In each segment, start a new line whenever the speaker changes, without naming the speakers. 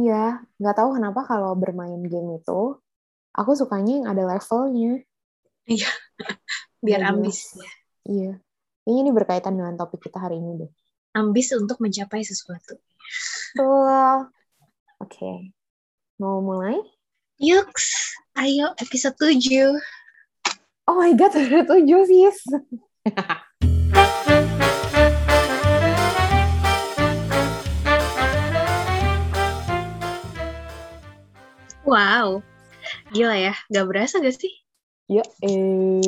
Iya, nggak tahu kenapa kalau bermain game itu aku sukanya yang ada levelnya.
Iya, biar
Nggak
ambis
jelas.
ya.
Iya. Kayaknya ini berkaitan dengan topik kita hari ini deh.
Ambis untuk mencapai sesuatu.
Betul. Oke. Mau mulai?
Yuks, ayo episode 7.
Oh my god, udah tujuh sis.
Wow, gila ya, gak berasa gak sih?
Ya, eh.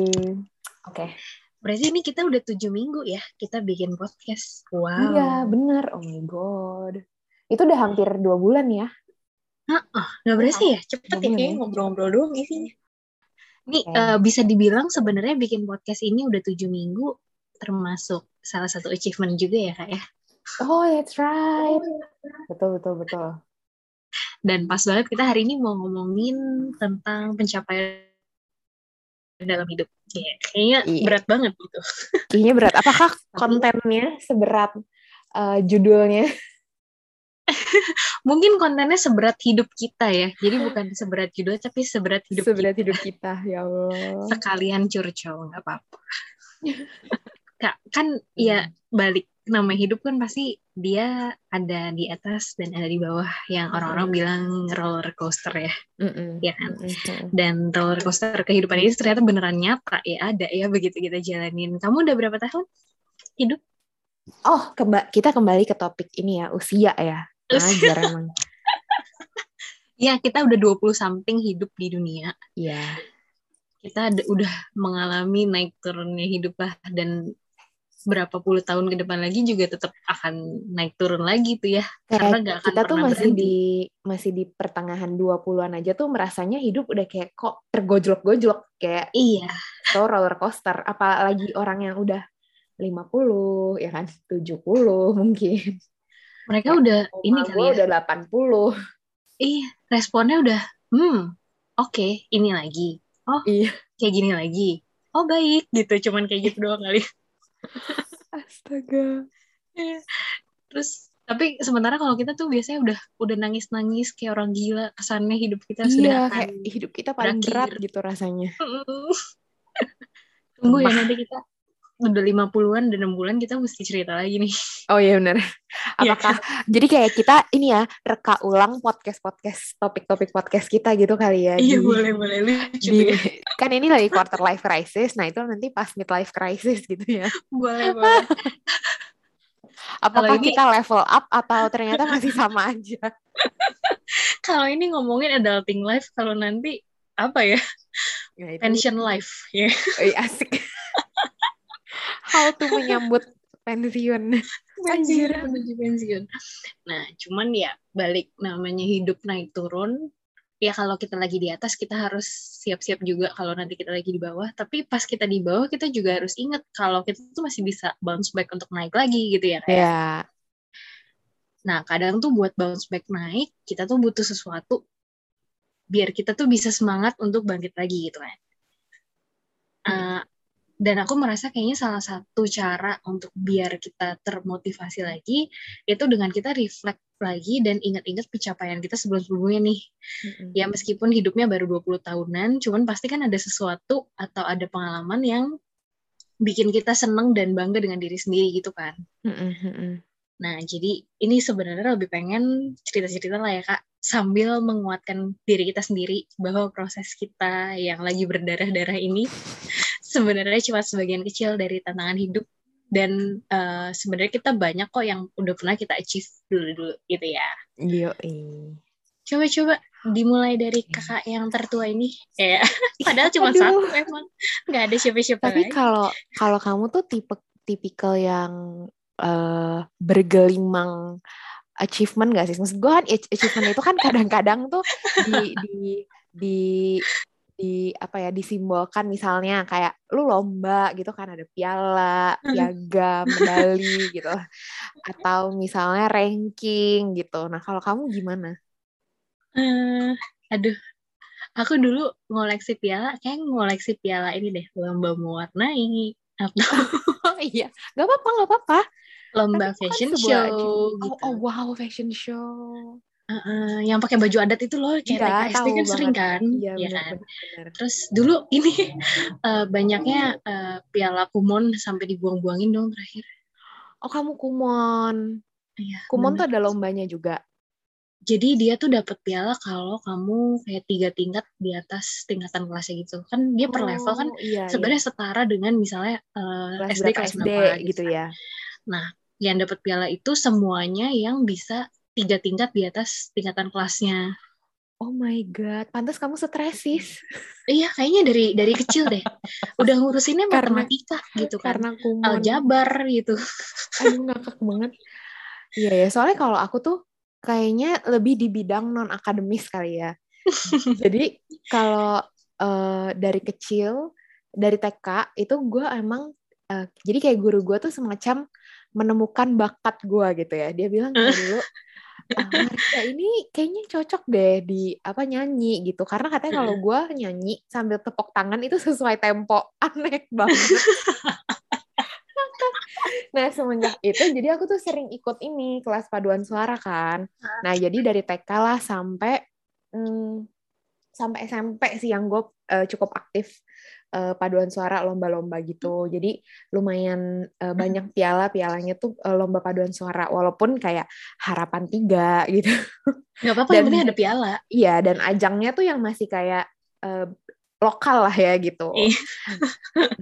Oke.
Berarti ini kita udah 7 minggu ya, kita bikin podcast. Wow.
Iya, bener. Oh my god. Itu udah hampir dua bulan ya.
Heeh, gak berasa ya, cepet ya kayaknya ngobrol-ngobrol doang isinya. Ini
Oke.
eh, bisa dibilang sebenarnya bikin podcast ini udah 7 minggu, termasuk salah satu achievement juga ya kak ya.
Oh, that's right. Betul, betul, betul.
Dan pas banget kita hari ini mau ngomongin tentang pencapaian dalam hidup. Kayak- Kayaknya
Iya.
berat banget gitu.
Kayaknya berat. Apakah kontennya seberat eh, judulnya?
Mungkin kontennya seberat hidup kita ya. Jadi bukan seberat judul tapi seberat hidup
seberat
kita.
hidup kita, ya Allah.
Sekalian curcol, nggak apa-apa. Kak, kan ya balik nama hidup kan pasti dia ada di atas dan ada di bawah yang orang-orang bilang roller coaster ya.
Mm-mm.
Ya kan?
Mm-mm.
Dan roller coaster kehidupan ini ternyata beneran nyata ya ada ya begitu kita jalanin. Kamu udah berapa tahun hidup?
Oh, kemba- kita kembali ke topik ini ya, usia ya. Ajar emang.
Ya, kita udah 20 something hidup di dunia.
Iya.
Kita ada- udah mengalami naik turunnya hidup lah dan berapa puluh tahun ke depan lagi juga tetap akan naik turun lagi tuh ya. Karena
Kayak
nggak akan
kita tuh masih
berhenti.
di masih di pertengahan 20-an aja tuh merasanya hidup udah kayak kok tergojlok-gojlok kayak
Iya,
so roller coaster apalagi orang yang udah 50 ya kan 70 mungkin
mereka
Ya,
udah ini kali ya.
udah 80
Iya, responnya udah hmm, oke, ini lagi. Oh,
iya
kayak gini lagi. Oh, baik gitu. Cuman kayak gitu doang kali.
Astaga.
Terus tapi sementara kalau kita tuh biasanya udah udah nangis-nangis kayak orang gila kesannya hidup kita
iya
sudah
kayak hidup kita paling
berakhir.
berat gitu rasanya.
Tunggu ya nanti kita udah 50-an dan 6 bulan kita mesti cerita lagi nih.
oh iya benar
Iya.
Apakah jadi kayak kita ini ya reka ulang podcast podcast topik-topik podcast kita gitu kali ya.
Iya
di-
boleh boleh. Lucu
di-
ya.
kan ini lagi quarter life crisis nah itu nanti pas mid life crisis gitu ya.
Boleh boleh.
apakah
ini-
kita level up atau ternyata masih sama aja?
Kalau ini ngomongin adulting life, kalau nanti apa ya?
Ya, itu.
Pension life ya.
eh, asik how to menyambut pensiun Anjir.
pensiun menuju pensiun. Nah, cuman ya balik namanya hidup naik turun. Ya kalau kita lagi di atas kita harus siap-siap juga kalau nanti kita lagi di bawah. Tapi pas kita di bawah kita juga harus ingat kalau kita tuh masih bisa bounce back untuk naik lagi gitu ya. kayak.
ya
Nah, kadang tuh buat bounce back naik, kita tuh butuh sesuatu biar kita tuh bisa semangat untuk bangkit lagi gitu kan. Uh, dan aku merasa kayaknya salah satu cara untuk biar kita termotivasi lagi itu dengan kita reflect lagi dan ingat-ingat pencapaian kita sebelum-sebelumnya nih. Ya meskipun hidupnya baru 20 tahunan, cuman pasti kan ada sesuatu atau ada pengalaman yang bikin kita seneng dan bangga dengan diri sendiri gitu kan. Nah, jadi ini sebenarnya lebih pengen cerita-cerita lah ya, Kak, sambil menguatkan diri kita sendiri bahwa proses kita yang lagi berdarah-darah ini sebenarnya cuma sebagian kecil dari tantangan hidup dan eh, sebenarnya kita banyak kok yang udah pernah kita achieve dulu-dulu gitu ya.
Yo,
Coba-coba dimulai dari kakak yang tertua ini. Ya, padahal cuma
Aduh.
satu emang. Nggak ada siapa-siapa
Tapi kalau kalau kamu tuh tipe tipikal yang eh, bergelimang achievement gak sih? Maksud gue kan ach- achievement itu kan kadang-kadang tuh di di di di apa ya disimbolkan misalnya kayak lu lomba gitu kan ada piala, piagam, medali gitu. Atau misalnya ranking gitu. Nah, kalau kamu gimana?
Eh, aduh, aku dulu ngoleksi piala, kayak ngoleksi piala ini deh, lomba mewarnai atau
Oh iya, gak apa-apa, gak apa-apa.
lomba
Tapi kan
fashion show
achievement.
gitu.
Oh, oh wow, fashion show.
Uh, uh, yang pakai baju adat itu loh kayak
Iya,
TK SD
tahu
kan sering kan
Iya,
ya
benar
kan terus dulu ini eh, banyaknya eh, piala kumon sampai dibuang-buangin dong terakhir
Oh, kamu kumon.
iya
Kumon tuh
bener.
ada lombanya juga.
jadi dia tuh dapat piala kalau kamu kayak tiga tingkat di atas tingkatan kelasnya gitu kan dia per level kan
Oh, iya,
sebenarnya
iya.
setara dengan misalnya eh,
Kelas
SD kelas
SD
berapa
gitu
kan.
ya.
Nah, yang dapat piala itu semuanya yang bisa tiga tingkat di atas tingkatan kelasnya.
Oh my god, pantas kamu stresis
Iya, kayaknya dari dari kecil deh. Udah ngurusinnya
Karena-
matematika gitu kan.
karena kumon.
Aljabar gitu.
Aduh ngakak banget. Iya ya, soalnya kalau aku tuh kayaknya lebih di bidang non akademis kali ya. Jadi kalau eh, dari kecil dari TK itu gue emang eh, jadi kayak guru gue tuh semacam menemukan bakat gue gitu ya. Dia bilang kayak dulu "Ah, Marika ini kayaknya cocok deh di apa nyanyi gitu. Karena katanya kalau gue nyanyi sambil tepuk tangan itu sesuai tempo. Aneh banget. Nah semenjak itu jadi aku tuh sering ikut ini kelas paduan suara kan. Nah jadi dari TK lah sampai hmm, sampai SMP sih yang gue eh, cukup aktif eh, paduan suara lomba-lomba gitu jadi lumayan eh, banyak piala pialanya tuh eh, lomba paduan suara walaupun kayak harapan tiga gitu
Gak apa-apa, yang penting ada piala.
Iya, dan ajangnya tuh yang masih kayak eh, lokal lah ya gitu.
Iya.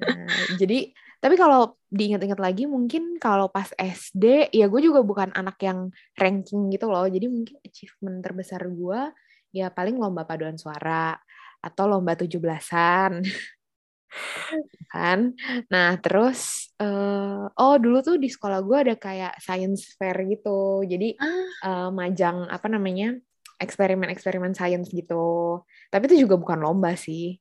Nah, jadi tapi kalau diingat-ingat lagi mungkin kalau pas SD ya gue juga bukan anak yang ranking gitu loh. Jadi mungkin achievement terbesar gue ya paling lomba paduan suara atau lomba tujuh belasan. kan. Nah, terus eh, oh dulu tuh di sekolah gue ada kayak science fair gitu. Jadi
Ah,
eh, majang apa namanya eksperimen-eksperimen sains gitu. Tapi itu juga bukan lomba sih.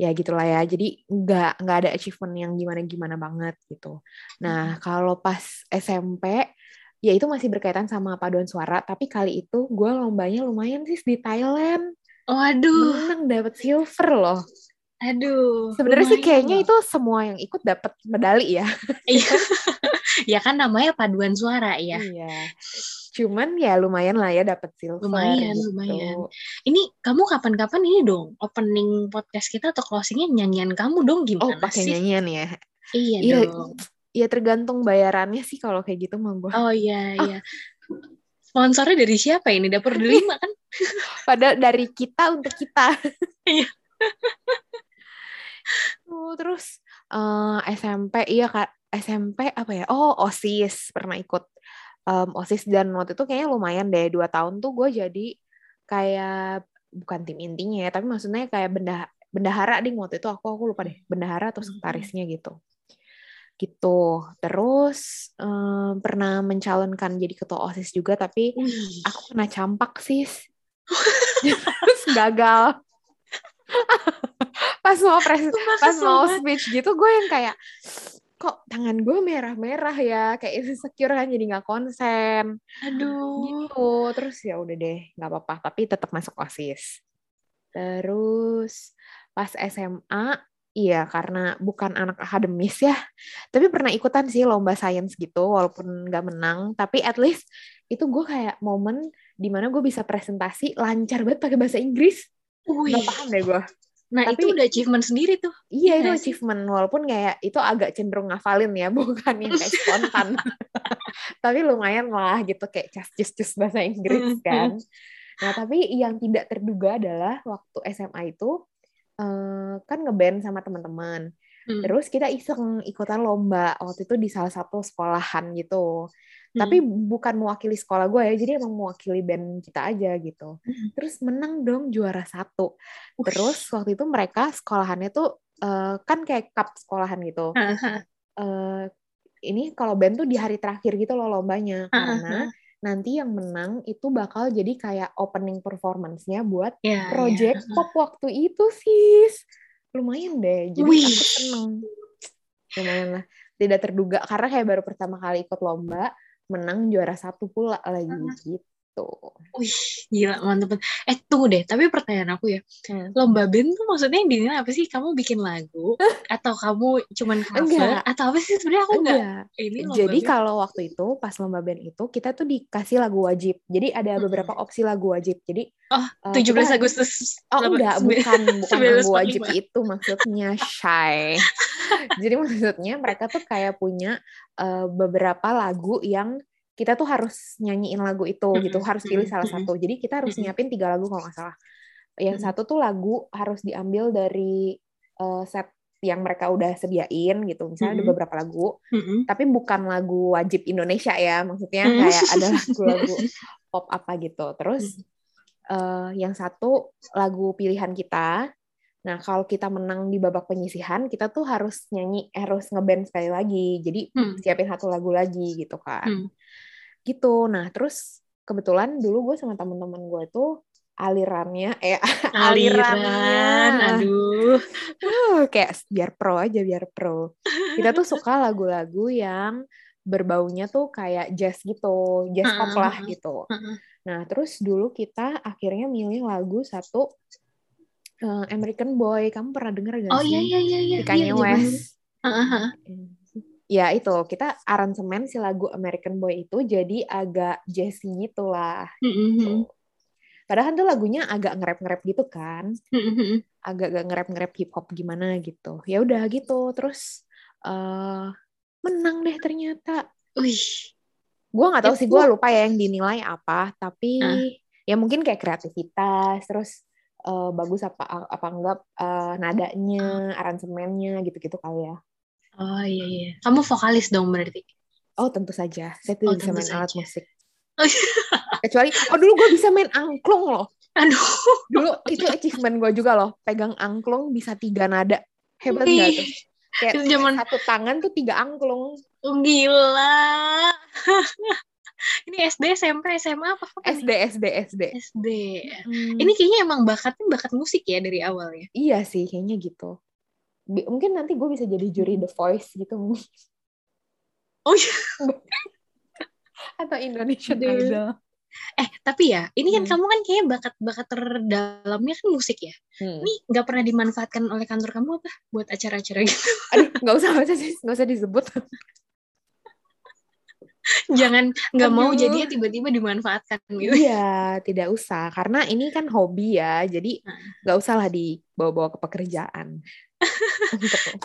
Ya gitulah ya. Jadi nggak nggak ada achievement yang gimana-gimana banget gitu. Nah kalau pas SMP ya itu masih berkaitan sama paduan suara. Tapi kali itu gue lombanya lumayan sih di Thailand.
waduh,
Menang dapat silver loh.
Aduh.
Sebenarnya sih kayaknya itu semua yang ikut dapat medali ya.
Iya. ya kan namanya paduan suara ya.
Iya. Cuman ya lumayan lah ya dapat silver.
Lumayan,
gitu.
lumayan. Ini kamu kapan-kapan ini dong opening podcast kita atau closingnya nyanyian kamu dong
Oh,
gimana
pakai
sih?
nyanyian ya.
Iya,
Iya.
dong.
Ya tergantung bayarannya sih kalau kayak gitu mah gue.
Oh iya iya. Sponsornya dari siapa ini? Dapur delima kan?
Pada dari kita untuk kita.
Iya.
Tuh, terus eh, SMP iya kak SMP apa ya? Oh osis pernah ikut. Em, osis dan waktu itu kayaknya lumayan deh dua tahun tuh gue jadi kayak bukan tim intinya ya tapi maksudnya kayak benda bendahara ding waktu itu. Aku aku lupa deh bendahara atau
Mhm.
sekretarisnya gitu. Gitu. Terus em, pernah mencalonkan jadi ketua osis juga tapi
Wih.
aku kena campak sis. Terus gagal pas mau pres
Sumpah
pas mau speech gitu gue yang kayak kok tangan gue merah-merah ya? Kayak insecure kan jadi nggak konsen.
Aduh.
gitu. Terus ya udah deh nggak apa-apa tapi tetap masuk osis. Terus pas SMA iya karena bukan anak akademis ya. Tapi pernah ikutan sih lomba sains gitu walaupun nggak menang. Tapi at least itu gue kayak momen di mana gue bisa presentasi lancar banget pakai bahasa Inggris.
Wih.
nggak paham deh gue
Nah,
Tapi-
itu udah achievement sendiri tuh.
Iya itu achievement walaupun kayak itu agak cenderung ngafalin ya bukan yang kayak spontan. tapi lumayan lah gitu kayak cas-cas bahasa Inggris
Hmm,
kan. Nah tapi yang tidak terduga adalah waktu SMA itu eh, kan ngeband sama teman-teman.
Hmm.
Terus kita iseng ikutan lomba waktu itu di salah satu sekolahan gitu.
Hmm.
Tapi bukan mewakili sekolah gue ya, jadi emang mewakili band kita aja gitu.
Hmm.
Terus menang dong juara satu. Terus waktu itu mereka sekolahannya tuh eh, kan kayak cup sekolahan gitu. Eh, ini kalau band tuh di hari terakhir gitu loh lombanya karena nanti yang menang itu bakal jadi kayak opening performance-nya buat
Ya,
project
ya.
pop waktu itu sis. Lumayan deh. Jadi
Wih.
aku seneng. Lumayan lah. Tidak terduga karena kayak baru pertama kali ikut lomba menang juara satu pula lagi gitu. Tuh.
Wih, gila mantep. Eh tunggu deh, tapi pertanyaan aku ya,
Hmm.
lomba band tuh maksudnya yang dinilai apa sih? Kamu bikin lagu atau kamu cuman cover
Enggak.
atau apa sih? Sebenarnya aku enggak.
Enggak.
Ini lomba
Jadi
band.
kalau waktu itu pas lomba band itu kita tuh dikasih lagu wajib. Jadi ada
Mm-mm.
beberapa opsi lagu wajib. Jadi
Oh,
eh,
17
kita-
Agustus.
Oh
delapan-
enggak, bukan bukan lagu
1945.
wajib itu maksudnya shy. Jadi maksudnya mereka tuh kayak punya eh, beberapa lagu yang kita tuh harus nyanyiin lagu itu gitu, harus pilih salah satu. Jadi kita harus nyiapin tiga lagu kalau nggak salah. Yang satu tuh lagu harus diambil dari eh, set yang mereka udah sediain gitu. Misalnya ada
Mm-mm.
beberapa lagu,
Mm-mm.
tapi bukan lagu wajib Indonesia ya, maksudnya
Mm.
kayak ada lagu-lagu pop apa gitu. Terus eh, yang satu lagu pilihan kita. Nah, kalau kita menang di babak penyisihan, kita tuh harus nyanyi, eh, harus ngeband sekali lagi. Jadi
Hmm.
siapin satu lagu lagi gitu kan.
Hmm.
Gitu. Nah, terus kebetulan dulu gue sama temen-temen gue tuh alirannya, eh
Aliran,
alirannya,
aduh.
uh, kayak biar pro aja, biar pro. Kita tuh suka lagu-lagu yang berbaunya tuh kayak jazz gitu, jazz pop lah gitu.
Heeh.
Nah, terus dulu kita akhirnya milih lagu satu eh, American Boy. Kamu pernah denger gak
Oh
sih?
iya iya iya iya.
Di Kanye
Iya,
West.
Heeh.
Ya itu, kita aransemen si lagu American Boy itu jadi agak jazzy gitu lah. Tuh. Padahal tuh lagunya agak nge-rap-nge-rap gitu kan.
mm-mm, mm-mm.
Agak-agak nge-rap-nge-rap hip hop gimana gitu. Ya udah gitu. Terus eh menang deh ternyata.
Wih.
gue nggak tahu
Itu-
sih gue lupa ya yang dinilai apa tapi
Ah.
ya mungkin kayak kreativitas terus eh, bagus apa apa enggak eh, nadanya aransemennya gitu-gitu kali ya
Oh iya iya. Kamu vokalis dong berarti.
oh tentu saja saya
Oh,
tidak bisa main alat
saja.
musik kecuali oh dulu gue bisa main angklung loh
Aduh.
dulu itu achievement gue juga loh pegang angklung bisa tiga nada hebat nggak tuh kayak
zaman
satu tangan tuh tiga angklung
oh, gila. Ini SD, SMP, SMA apa? apa nih?
SD SD SD
SD.
Hmm.
Ini kayaknya emang bakatnya bakat musik ya dari awal ya.
Iya sih, kayaknya gitu. Bi- Mungkin nanti gue bisa jadi juri The Voice gitu.
Oh iya.
Atau Indonesian
Aduh.
Idol.
Eh tapi ya, ini kan
Hmm.
kamu kan kayaknya bakat-bakat terdalamnya kan musik ya.
Hmm.
Ini nggak pernah dimanfaatkan oleh kantor kamu apa buat acara-acara gitu?
Aduh, nggak usah, nggak usah, nggak usah disebut.
Jangan nggak mau jadinya tiba-tiba dimanfaatkan gitu.
Iya, tidak usah. Karena ini kan hobi ya, jadi
Hmm.
nggak usah lah dibawa-bawa ke pekerjaan. Untuk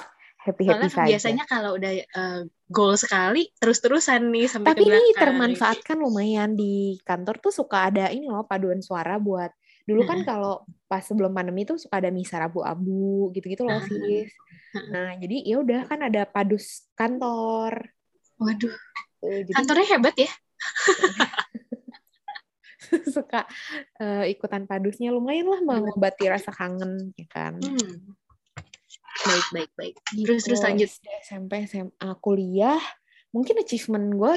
happy-happy
Soalnya
saja.
biasanya kalau udah eh, goal sekali terus-terusan nih sampai
Tapi
ke
ini termanfaatkan lumayan di kantor tuh suka ada ini loh paduan suara buat dulu kan
Mm-mm.
kalau pas sebelum pandemi tuh suka ada misa rabu-abu gitu-gitu loh
Ah.
sis.
Mm-mm.
Nah jadi ya udah kan ada padus kantor.
Waduh,
Tuh, jadi
kantornya hebat ya.
suka eh, ikutan padusnya lumayan lah mengobati rasa kangen ya kan.
Hmm. Baik, baik, baik. Terus terus
Gitu,
lanjut.
SMP, SMA, kuliah. Mungkin achievement gue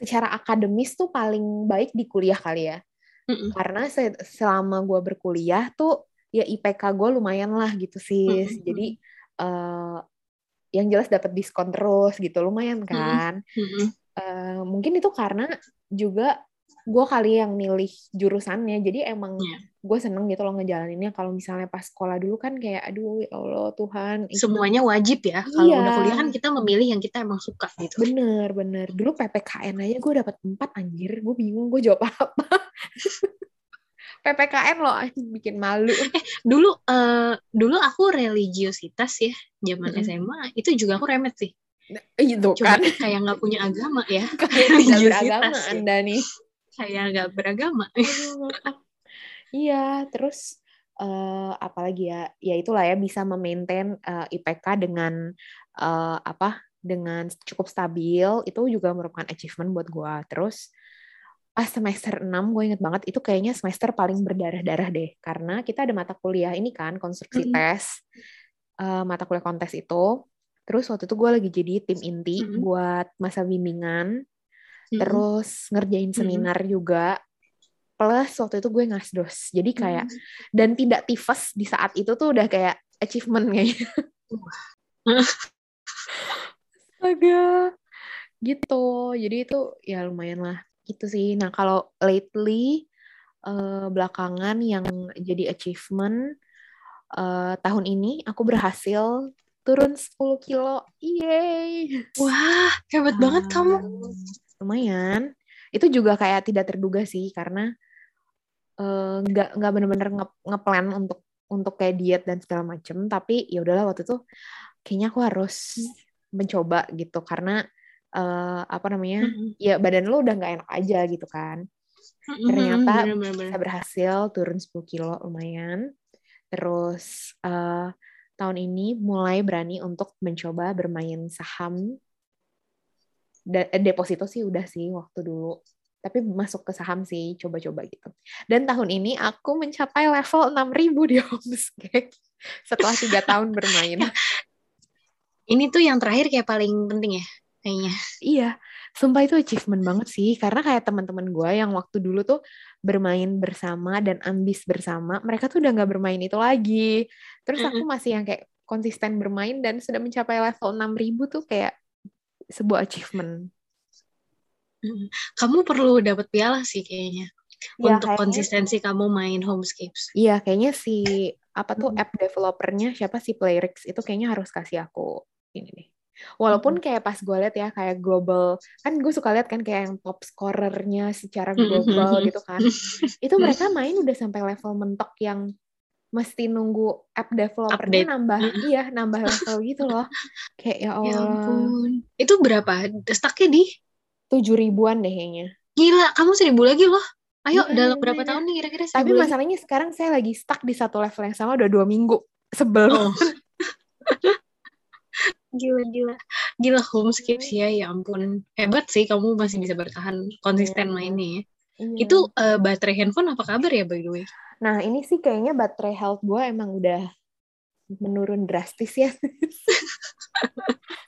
secara akademis tuh paling baik di kuliah kali ya.
Mm-mm.
Karena se- selama gue berkuliah tuh ya IPK gue lumayan lah gitu sis.
Mm-mm.
Jadi eh, yang jelas dapat diskon terus gitu lumayan kan.
Mm-mm.
Eh, mungkin itu karena juga gue kali yang milih jurusannya. Jadi emang
Iya.
gue seneng gitu loh ngejalaninnya. Kalau misalnya pas sekolah dulu kan kayak aduh ya Allah Tuhan. itu
Semuanya wajib ya. Kalau
Iya.
udah kuliah kan kita memilih yang kita emang suka gitu.
Bener, bener. Dulu PPKN aja gue dapat empat anjir. Gue bingung gue jawab apa. PPKN loh, bikin malu.
Dulu eh dulu aku religiositas ya, zaman
Mm-mm.
SMA itu juga aku remet sih.
Itu
Cuma
kan.
kayak nggak punya agama ya.
Kayak
religiositas
beragama
ya.
Anda nih.
Kayak nggak beragama.
Iya, terus eh apalagi ya? Ya itulah ya bisa memaintain eh, IPK dengan eh, apa? Dengan cukup stabil itu juga merupakan achievement buat gue. Terus pas semester 6 gue inget banget itu kayaknya semester paling berdarah-darah deh karena kita ada mata kuliah ini kan konstruksi
Mm-mm.
tes eh, mata kuliah kontes itu. Terus waktu itu gue lagi jadi tim inti
Mm-mm.
buat masa bimbingan
Mm-mm.
terus ngerjain seminar juga plus waktu itu gue ngasdos jadi kayak
Mm.
dan tidak tifes di saat itu tuh udah kayak achievement kayaknya astaga gitu jadi itu ya lumayan lah itu sih. Nah, kalau lately uh, belakangan yang jadi achievement uh, tahun ini aku berhasil turun 10 kilo. Yeay.
Wah, hebat uh, banget kamu.
Lumayan. Itu juga kayak tidak terduga sih karena nggak uh, nggak bener-bener ngeplan nge untuk untuk kayak diet dan segala macem. Tapi ya udahlah waktu itu kayaknya aku harus mencoba gitu karena uh, apa namanya mm -hmm. ya badan lu udah nggak enak aja gitu kan. Ternyata mm -hmm. bisa berhasil turun 10 kilo lumayan. Terus uh, tahun ini mulai berani untuk mencoba bermain saham. Eh, deposito sih udah sih waktu dulu. Tapi masuk ke saham sih coba-coba gitu. Dan tahun ini aku mencapai level 6000 di homescape setelah tiga tahun bermain.
Ini tuh yang terakhir kayak paling penting ya kayaknya.
Iya, sumpah itu achievement banget sih. Karena kayak teman-teman gue yang waktu dulu tuh bermain bersama dan ambis bersama, mereka tuh udah nggak bermain itu lagi. Terus aku masih yang kayak konsisten bermain dan sudah mencapai level 6000 tuh kayak sebuah achievement.
Kamu perlu dapat piala sih kayaknya. Ya, untuk kayaknya, konsistensi kamu main homescapes.
Iya, kayaknya si apa tuh app developernya siapa sih Playrix itu kayaknya harus kasih aku ini nih Walaupun kayak pas gue liat ya kayak global, kan gue suka liat kan kayak yang top scorernya secara global gitu kan. Itu mereka main udah sampai level mentok yang mesti nunggu app developernya Update. nambah, iya nambah level gitu loh. Kayak ya, ya Allah. Ya ampun.
Itu berapa? Stucknya di?
Tujuh ribuan deh kayaknya.
Gila, kamu seribu lagi loh. Ayo, ya, dalam berapa ya. tahun nih kira-kira?
Tapi masalahnya sekarang saya lagi stuck di satu level yang sama udah dua minggu. Sebel. Oh.
gila gila gila homescapes ya ya ampun hebat sih kamu masih bisa bertahan konsisten yeah. mainnya ya. Yeah. itu uh, baterai handphone apa kabar ya by the way
nah ini sih kayaknya baterai health gue emang udah menurun drastis ya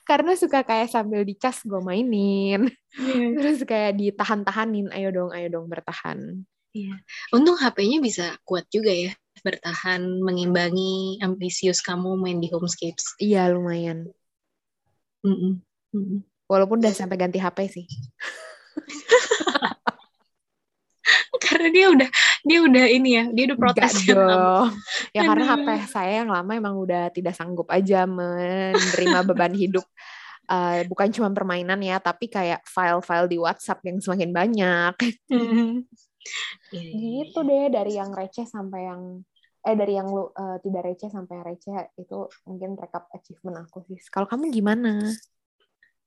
karena suka kayak sambil dicas gue mainin yeah. terus kayak ditahan-tahanin ayo dong ayo dong bertahan
Iya. Untung HP-nya bisa kuat juga ya bertahan mengimbangi ambisius kamu main di homescapes.
Iya lumayan. Mm -mm. Walaupun udah sampai ganti HP sih.
karena dia udah dia udah ini ya dia udah protes
dong. ya karena HP saya yang lama emang udah tidak sanggup aja menerima beban hidup. Uh, bukan cuma permainan ya tapi kayak file-file di WhatsApp yang semakin banyak. Mm gitu deh dari yang receh sampai yang eh dari yang lu uh, tidak receh sampai receh itu mungkin rekap achievement aku sih. Kalau kamu gimana?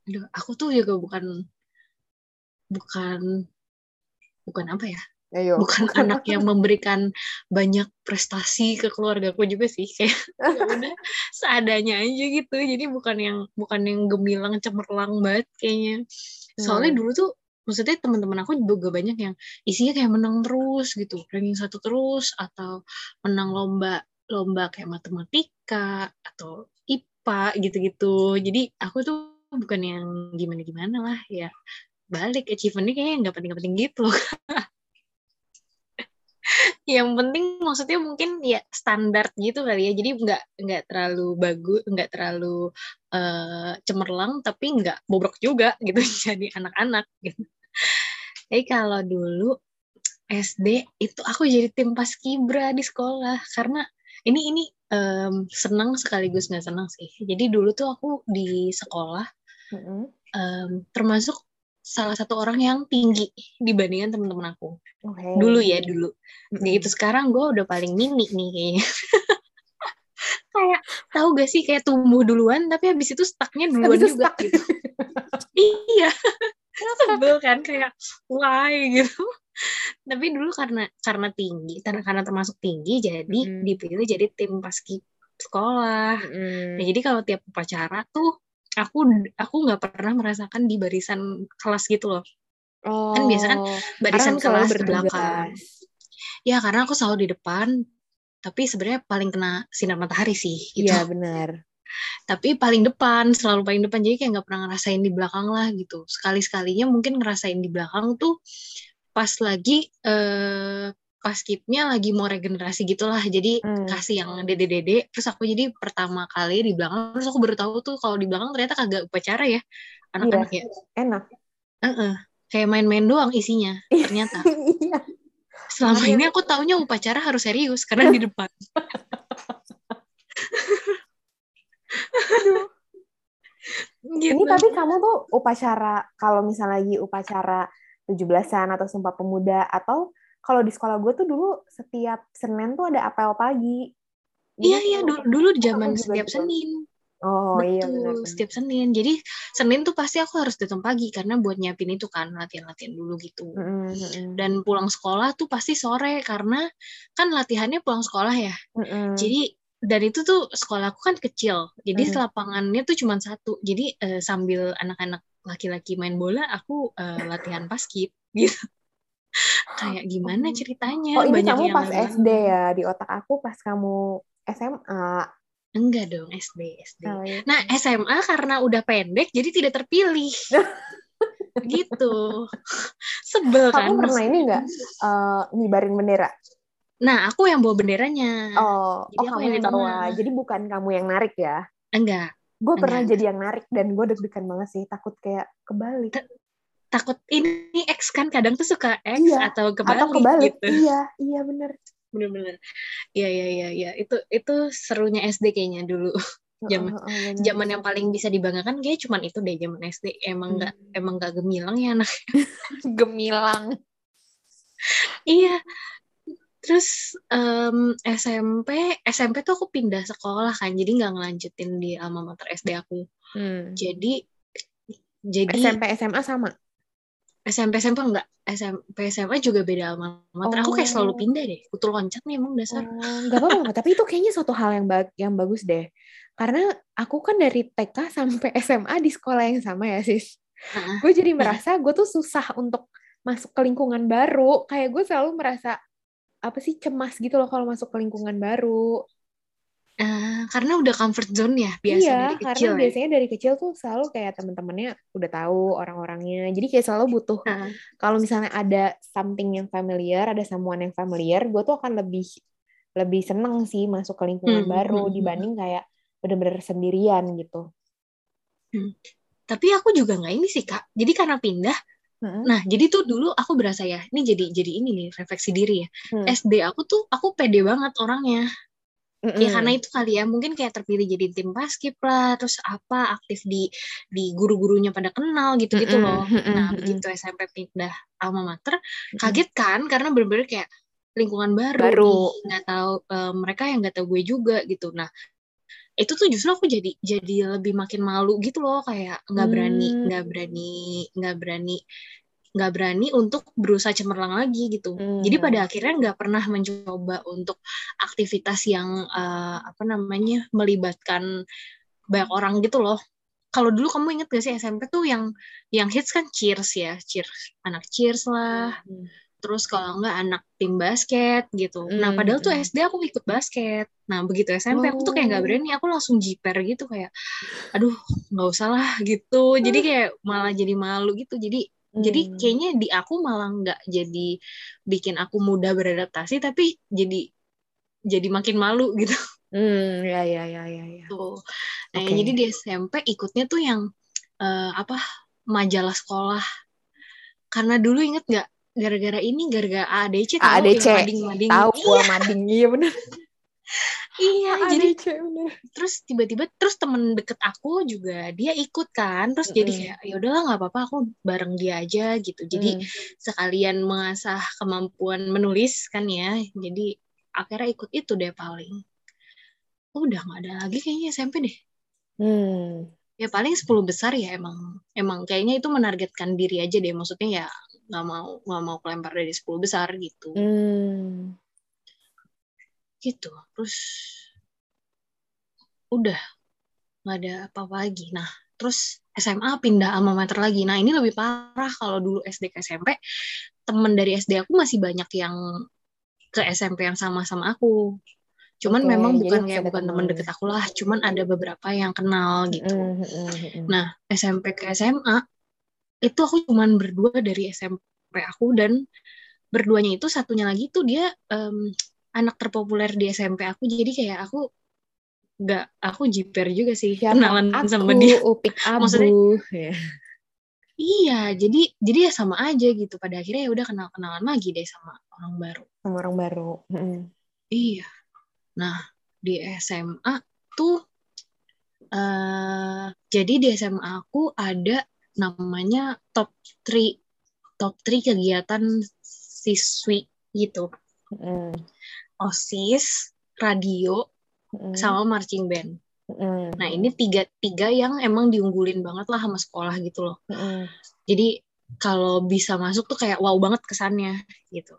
Aduh, aku tuh juga bukan bukan bukan apa ya? Ayo. Bukan anak yang memberikan banyak prestasi ke keluarga aku juga sih kayak ya udah seadanya aja gitu. Jadi bukan yang bukan yang gemilang cemerlang banget kayaknya. Soalnya hmm. dulu tuh maksudnya teman-teman aku juga banyak yang isinya kayak menang terus gitu ranking satu terus atau menang lomba lomba kayak matematika atau IPA gitu-gitu. Jadi aku tuh bukan yang gimana-gimana lah ya balik achievementnya kayaknya nggak penting-penting gitu yang penting maksudnya mungkin ya standar gitu kali ya jadi nggak nggak terlalu bagus nggak terlalu uh, cemerlang tapi nggak bobrok juga gitu. Jadi anak-anak gitu jadi kalau dulu SD itu aku jadi tim paskibra di sekolah karena ini ini um, senang sekaligus nggak senang sih. Jadi dulu tuh aku di sekolah mm-hmm. um, termasuk salah satu orang yang tinggi dibandingkan teman-teman aku. Okay. Dulu ya dulu. Mm-hmm. itu sekarang gue udah paling mini nih kayaknya. kayak tahu gak sih kayak tumbuh duluan tapi habis itu stucknya duluan habis juga stuck. gitu. iya sebel kan kayak why gitu tapi dulu karena karena tinggi karena karena termasuk tinggi jadi mm. dipilih jadi tim paski sekolah mm. nah, jadi kalau tiap upacara tuh aku aku nggak pernah merasakan di barisan kelas gitu loh oh, kan biasa kan oh, barisan kelas belakang ya karena aku selalu di depan tapi sebenarnya paling kena sinar matahari sih
gitu. Iya benar
tapi paling depan selalu paling depan jadi kayak nggak pernah ngerasain di belakang lah gitu sekali sekalinya mungkin ngerasain di belakang tuh pas lagi eh, pas kitnya lagi mau regenerasi gitulah jadi hmm. kasih yang dede dede terus aku jadi pertama kali di belakang terus aku baru tahu tuh kalau di belakang ternyata kagak upacara ya anak-anak
iya, ya enak
uh -uh. kayak main-main doang isinya ternyata
Iya.
Selama
Makanya-
ini aku taunya upacara harus serius karena di depan. Gitu
Ini tapi kamu tuh upacara kalau misalnya lagi upacara 17-an atau Sumpah Pemuda atau kalau di sekolah gue tuh dulu setiap Senin tuh ada apel pagi.
Iya iya dulu, dulu zaman setiap
gitu.
Senin
Oh iya
betul
benar.
setiap Senin jadi Senin tuh pasti aku harus datang pagi karena buat nyiapin itu kan latihan-latihan dulu gitu dan pulang sekolah tuh pasti sore karena kan latihannya pulang sekolah ya Jadi dan itu tuh sekolahku kan kecil, jadi
Hmm.
lapangannya tuh cuma satu. Jadi eh, sambil anak-anak laki-laki main bola, aku eh, latihan basket gitu. Kayak gimana
Oh.
ceritanya?
Oh ini
Banyak
kamu pas. SD ya di otak aku pas kamu SMA.
Enggak dong SD SD.
Oh, iya.
Nah SMA karena udah pendek, jadi tidak terpilih. gitu. Sebel kan?
kamu pernah ini nggak eh, ngibarin bendera?
Nah aku yang bawa benderanya.
Oh,
Jadi
oh
aku
kamu
yang.
Jadi bukan kamu yang narik ya?
Enggak.
Gue pernah
Enggak.
jadi yang narik dan gue deg-degan banget sih, takut kayak kebalik.
Takut ini X kan kadang tuh suka X
Iya,
atau kebalik,
Atau kebalik.
gitu.
Iya, iya bener.
Bener-bener iya iya iya iya itu itu serunya SD kayaknya dulu Zaman-
heeh, bener.
zaman yang paling bisa dibanggakan kayak cuman itu deh zaman SD emang nggak
Hmm.
emang nggak gemilang ya anak
gemilang.
iya terus em, SMP SMP tuh aku pindah sekolah kan jadi nggak ngelanjutin di alma mater SD aku
Hmm.
jadi jadi
SMP SMA sama.
SMP SMP enggak SMP SMA juga beda alma mater aku kayak selalu
Oh.
pindah deh kutu loncat nih emang dasar
Oh, nggak apa-apa, tapi itu kayaknya suatu hal yang bag yang bagus deh. Karena aku kan dari TK sampai SMA di sekolah yang sama ya, sis.
Heeh.
Gue jadi merasa gue tuh susah untuk masuk ke lingkungan baru. Kayak gue selalu merasa apa sih cemas gitu loh kalau masuk ke lingkungan baru.
Eh, karena udah comfort zone ya biasa
iya,
dari
karena
kecil ya.
biasanya dari kecil tuh selalu kayak temen-temennya udah tahu orang-orangnya. Jadi kayak selalu butuh
Heeh.
kalau misalnya ada something yang familiar, ada someone yang familiar, gue tuh akan lebih lebih seneng sih masuk ke lingkungan
Hmm,
baru
hmm, hmm.
dibanding kayak bener-bener sendirian gitu.
Tapi aku juga nggak ini sih kak. Jadi karena pindah, nah jadi tuh dulu aku berasa ya, ini jadi jadi ini nih refleksi diri ya.
Hmm.
SD aku tuh aku pede banget orangnya.
Mm-mm.
Ya karena itu kali ya, mungkin kayak terpilih jadi tim basket lah, terus apa aktif di di guru-gurunya pada kenal gitu-gitu
Mm-mm,
loh. Nah
mm-mm.
begitu SMP pindah alma mater, kaget kan karena bener-bener kayak lingkungan baru,
Baru.
nggak tahu eh, mereka yang nggak tahu gue juga gitu. Nah itu tuh justru aku jadi jadi lebih makin malu gitu loh kayak nggak berani
Hmm.
nggak berani nggak berani nggak berani untuk berusaha cemerlang lagi gitu
Hmm.
jadi pada akhirnya nggak pernah mencoba untuk aktivitas yang eh, apa namanya melibatkan banyak orang gitu loh kalau dulu kamu inget gak sih SMP tuh yang yang hits kan cheers ya cheers anak cheers lah
Hmm.
terus kalau enggak anak tim basket gitu. Nah,
Hmm,
padahal tuh
hmm.
SD aku ikut basket. Nah, begitu SMP aku tuh kayak nggak
Oh.
berani, aku langsung jiper gitu kayak aduh, nggak usah lah gitu. Jadi kayak malah jadi malu gitu. Jadi jadi
Hmm.
kayaknya di aku malah nggak jadi bikin aku mudah beradaptasi tapi jadi jadi makin malu gitu.
Hmm, ya ya ya ya ya.
Tuh. Nah,
Oke.
jadi di SMP ikutnya tuh yang eh, apa majalah sekolah. Karena dulu inget nggak gara-gara ini gara-gara ADC tahu
ADC.
yang mading-mading.
Tahu
Iya,
mading iya bener.
iya. jadi
bener.
terus tiba-tiba terus temen deket aku juga dia ikut kan. Terus jadi
Mm-mm.
kayak ya udahlah nggak apa-apa aku bareng dia aja gitu. Jadi
Hmm.
sekalian mengasah kemampuan menulis kan ya. Jadi akhirnya ikut itu deh paling. Udah nggak ada lagi kayaknya SMP deh.
Hmm.
ya paling 10 besar ya emang emang kayaknya itu menargetkan diri aja deh maksudnya ya nggak mau nggak mau kelempar dari 10 besar gitu
Hmm.
Gitu. Terus udah nggak ada apa-apa lagi. Nah terus SMA pindah alma mater lagi. Nah ini lebih parah kalau dulu SD ke SMP temen dari SD aku masih banyak yang ke SMP yang sama sama aku. Cuman
Oke,
memang bukan kayak bukan temen.
teman.
deket aku lah cuman ada beberapa yang kenal gitu.
Hmm, hmm.
Nah, SMP ke SMA itu aku cuman berdua dari SMP aku dan berduanya itu satunya lagi tuh dia em, anak terpopuler di SMP aku jadi kayak aku nggak aku jiper juga sih
Siapa
kenalan
aku,
sama dia
Upik Abu.
Maksudnya-
Ya.
Iya, jadi jadi ya sama aja gitu. Pada akhirnya ya udah kenal-kenalan lagi deh sama orang baru.
Sama orang baru. Mm.
Iya. Nah, di SMA tuh uh, jadi di SMA aku ada namanya top 3 top 3 kegiatan siswi gitu.
Mm.
OSIS, radio,
Mm.
sama marching band.
Mm.
Nah, ini tiga tiga yang emang diunggulin banget lah sama sekolah gitu loh.
Mm.
Jadi kalau bisa masuk tuh kayak wow banget kesannya gitu.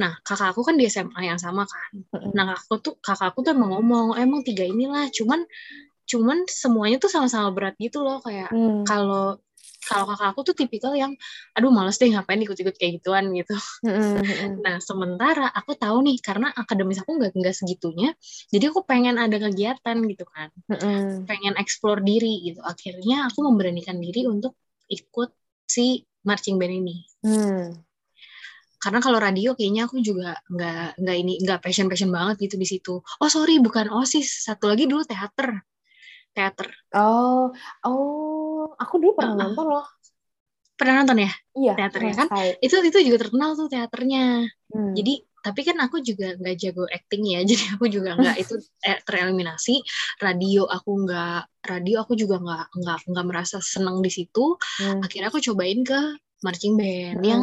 Nah, kakak aku kan di SMA yang sama kan.
Mm.
Nah, kakakku tuh kakakku tuh emang ngomong, emang tiga inilah, cuman cuman semuanya tuh sama-sama berat gitu loh kayak
Mm.
kalau kalau kakak aku tuh tipikal yang aduh males deh ngapain ikut-ikut kayak gituan gitu. Nah, sementara aku tahu nih karena akademis aku nggak nggak segitunya, jadi aku pengen ada kegiatan gitu kan, pengen explore diri gitu. Akhirnya aku memberanikan diri untuk ikut si marching band ini.
Mm.
Karena kalau radio kayaknya aku juga nggak nggak ini nggak passion passion banget gitu di situ. Oh sorry bukan osis, satu lagi dulu teater, teater.
Oh, oh, aku dulu pernah
Uh-uh.
nonton loh.
Pernah nonton ya
Iya,
teaternya kan? Itu itu juga terkenal tuh teaternya.
Hmm.
Jadi tapi kan aku juga nggak jago acting ya, jadi aku juga nggak itu eh, tereliminasi. Radio aku nggak, radio aku juga nggak nggak nggak merasa senang di situ.
Hmm.
Akhirnya aku cobain ke marching band
Hmm.
yang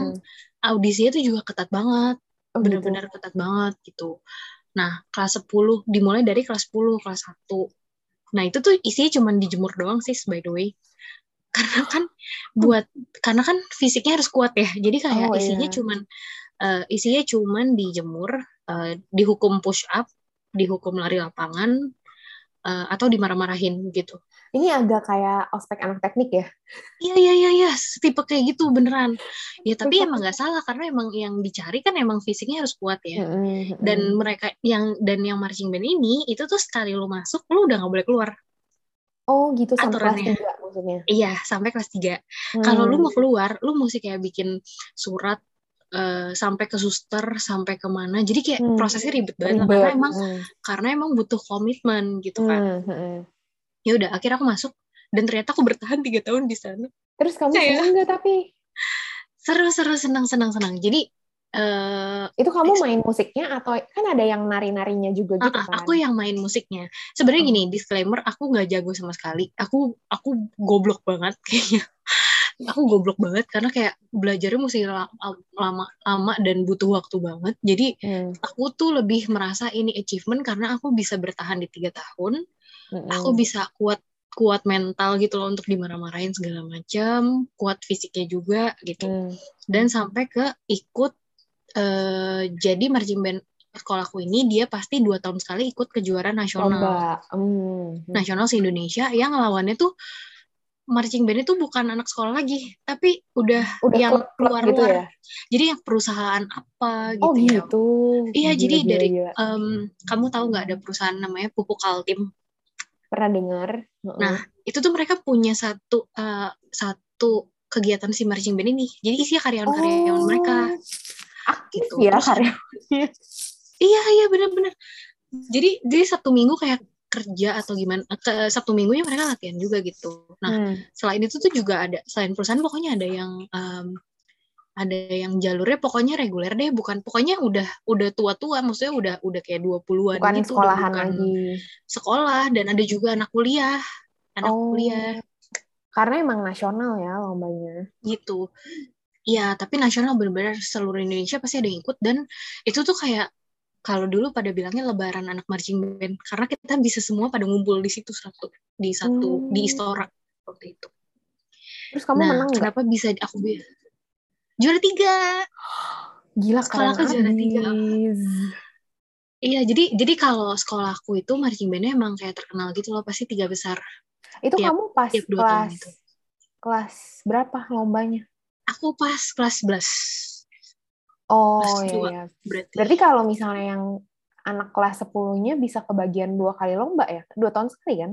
audisinya tuh juga ketat banget,
Oh, gitu.
bener-bener ketat banget gitu. Nah kelas 10 dimulai dari kelas 10 kelas 1 Nah itu tuh isinya cuma dijemur doang sih by the way. Karena kan buat karena kan fisiknya harus kuat ya. Jadi kayak
Oh,
isinya
iya.
cuman eh, isinya cuman dijemur, eh, dihukum push up, dihukum lari lapangan eh, atau dimarah-marahin gitu.
Ini agak kayak ospek anak teknik ya.
Iya iya iya iya, tipe kayak gitu beneran. Ya tapi emang nggak salah karena emang yang dicari kan emang fisiknya harus kuat ya. Dan mereka yang dan yang marching band ini itu tuh sekali lu masuk lu udah nggak boleh keluar.
oh gitu sampai kelas
aturannya.
3 maksudnya.
Iya, sampai kelas 3. Kalau lu
Hmm.
mau keluar, lu mesti kayak bikin surat eh, sampai ke suster, sampai ke mana. Jadi kayak
Hmm.
prosesnya ribet banget
ribet.
karena emang
Hmm.
karena emang butuh komitmen gitu kan.
Hmm, hmm.
Ya udah, akhirnya aku masuk dan ternyata aku bertahan tiga tahun di sana.
Terus kamu
Kayak-
seneng nggak tapi?
Seru seru senang senang senang. Jadi eh
Itu kamu main musiknya atau kan ada yang nari-narinya juga gitu
ah, ah,
kan?
aku yang main musiknya. Sebenarnya
Oh.
gini, disclaimer, aku nggak jago sama sekali. Aku aku goblok banget kayaknya. Aku goblok banget karena kayak belajarnya mesti la- lama lama dan butuh waktu banget. Jadi
Hmm,
aku tuh lebih merasa ini achievement karena aku bisa bertahan di tiga tahun.
mm-mm.
Aku bisa kuat kuat mental gitu loh untuk dimarah-marahin segala macam, kuat fisiknya juga gitu.
Hmm.
Dan sampai ke ikut eh, jadi marching band sekolahku ini dia pasti dua tahun sekali ikut kejuaraan nasional
Lomba. Hmm.
nasional se Indonesia yang lawannya tuh marching band itu bukan anak sekolah lagi tapi udah,
Udah
yang
klub-klub
keluar
gitu ya?
jadi yang perusahaan apa gitu,
Oh
ya
gitu.
Iya,
Gila,
jadi
gila,
dari
gila.
em, kamu tahu nggak ada perusahaan namanya Pupuk Kaltim
Pernah dengar? Heeh.
Nah, itu tuh mereka punya satu eh, satu kegiatan si marching band ini. Jadi isinya karyawan-karyawan
Oh,
mereka.
aktif
gitu.
ya
Terus-
karya.
Iya, iya benar-benar. Jadi jadi Sabtu Minggu kayak kerja atau gimana ke Sabtu Minggunya mereka latihan juga gitu. Nah,
Hmm.
selain itu tuh juga ada selain perusahaan pokoknya ada yang em, ada yang jalurnya pokoknya reguler deh, bukan pokoknya udah udah tua-tua, maksudnya udah udah kayak 20-an
Bukan
gitu,
sekolahan
bukan
lagi.
sekolah dan ada juga anak kuliah. Anak
Oh.
kuliah
Karena emang nasional ya lombanya.
gitu. Iya, tapi nasional benar-benar seluruh Indonesia pasti ada yang ikut dan itu tuh kayak kalau dulu pada bilangnya lebaran anak marching band karena kita bisa semua pada ngumpul di situ satu di satu
Hmm.
di Istora waktu itu.
Terus kamu
nah,
menang
kenapa bisa aku bi- juara tiga?
Gila
sekolah aku juara tiga. Iya, jadi jadi kalau sekolahku itu marching bandnya emang kayak terkenal gitu loh, pasti tiga besar.
Itu
Tiap-
kamu pas
tiap dua tahun
kelas
itu.
kelas berapa lombanya?
Aku pas kelas 11
Oh iya, iya.
berarti.
Berarti kalau misalnya yang anak kelas 10-nya bisa kebagian dua kali lomba ya? Dua tahun sekali kan?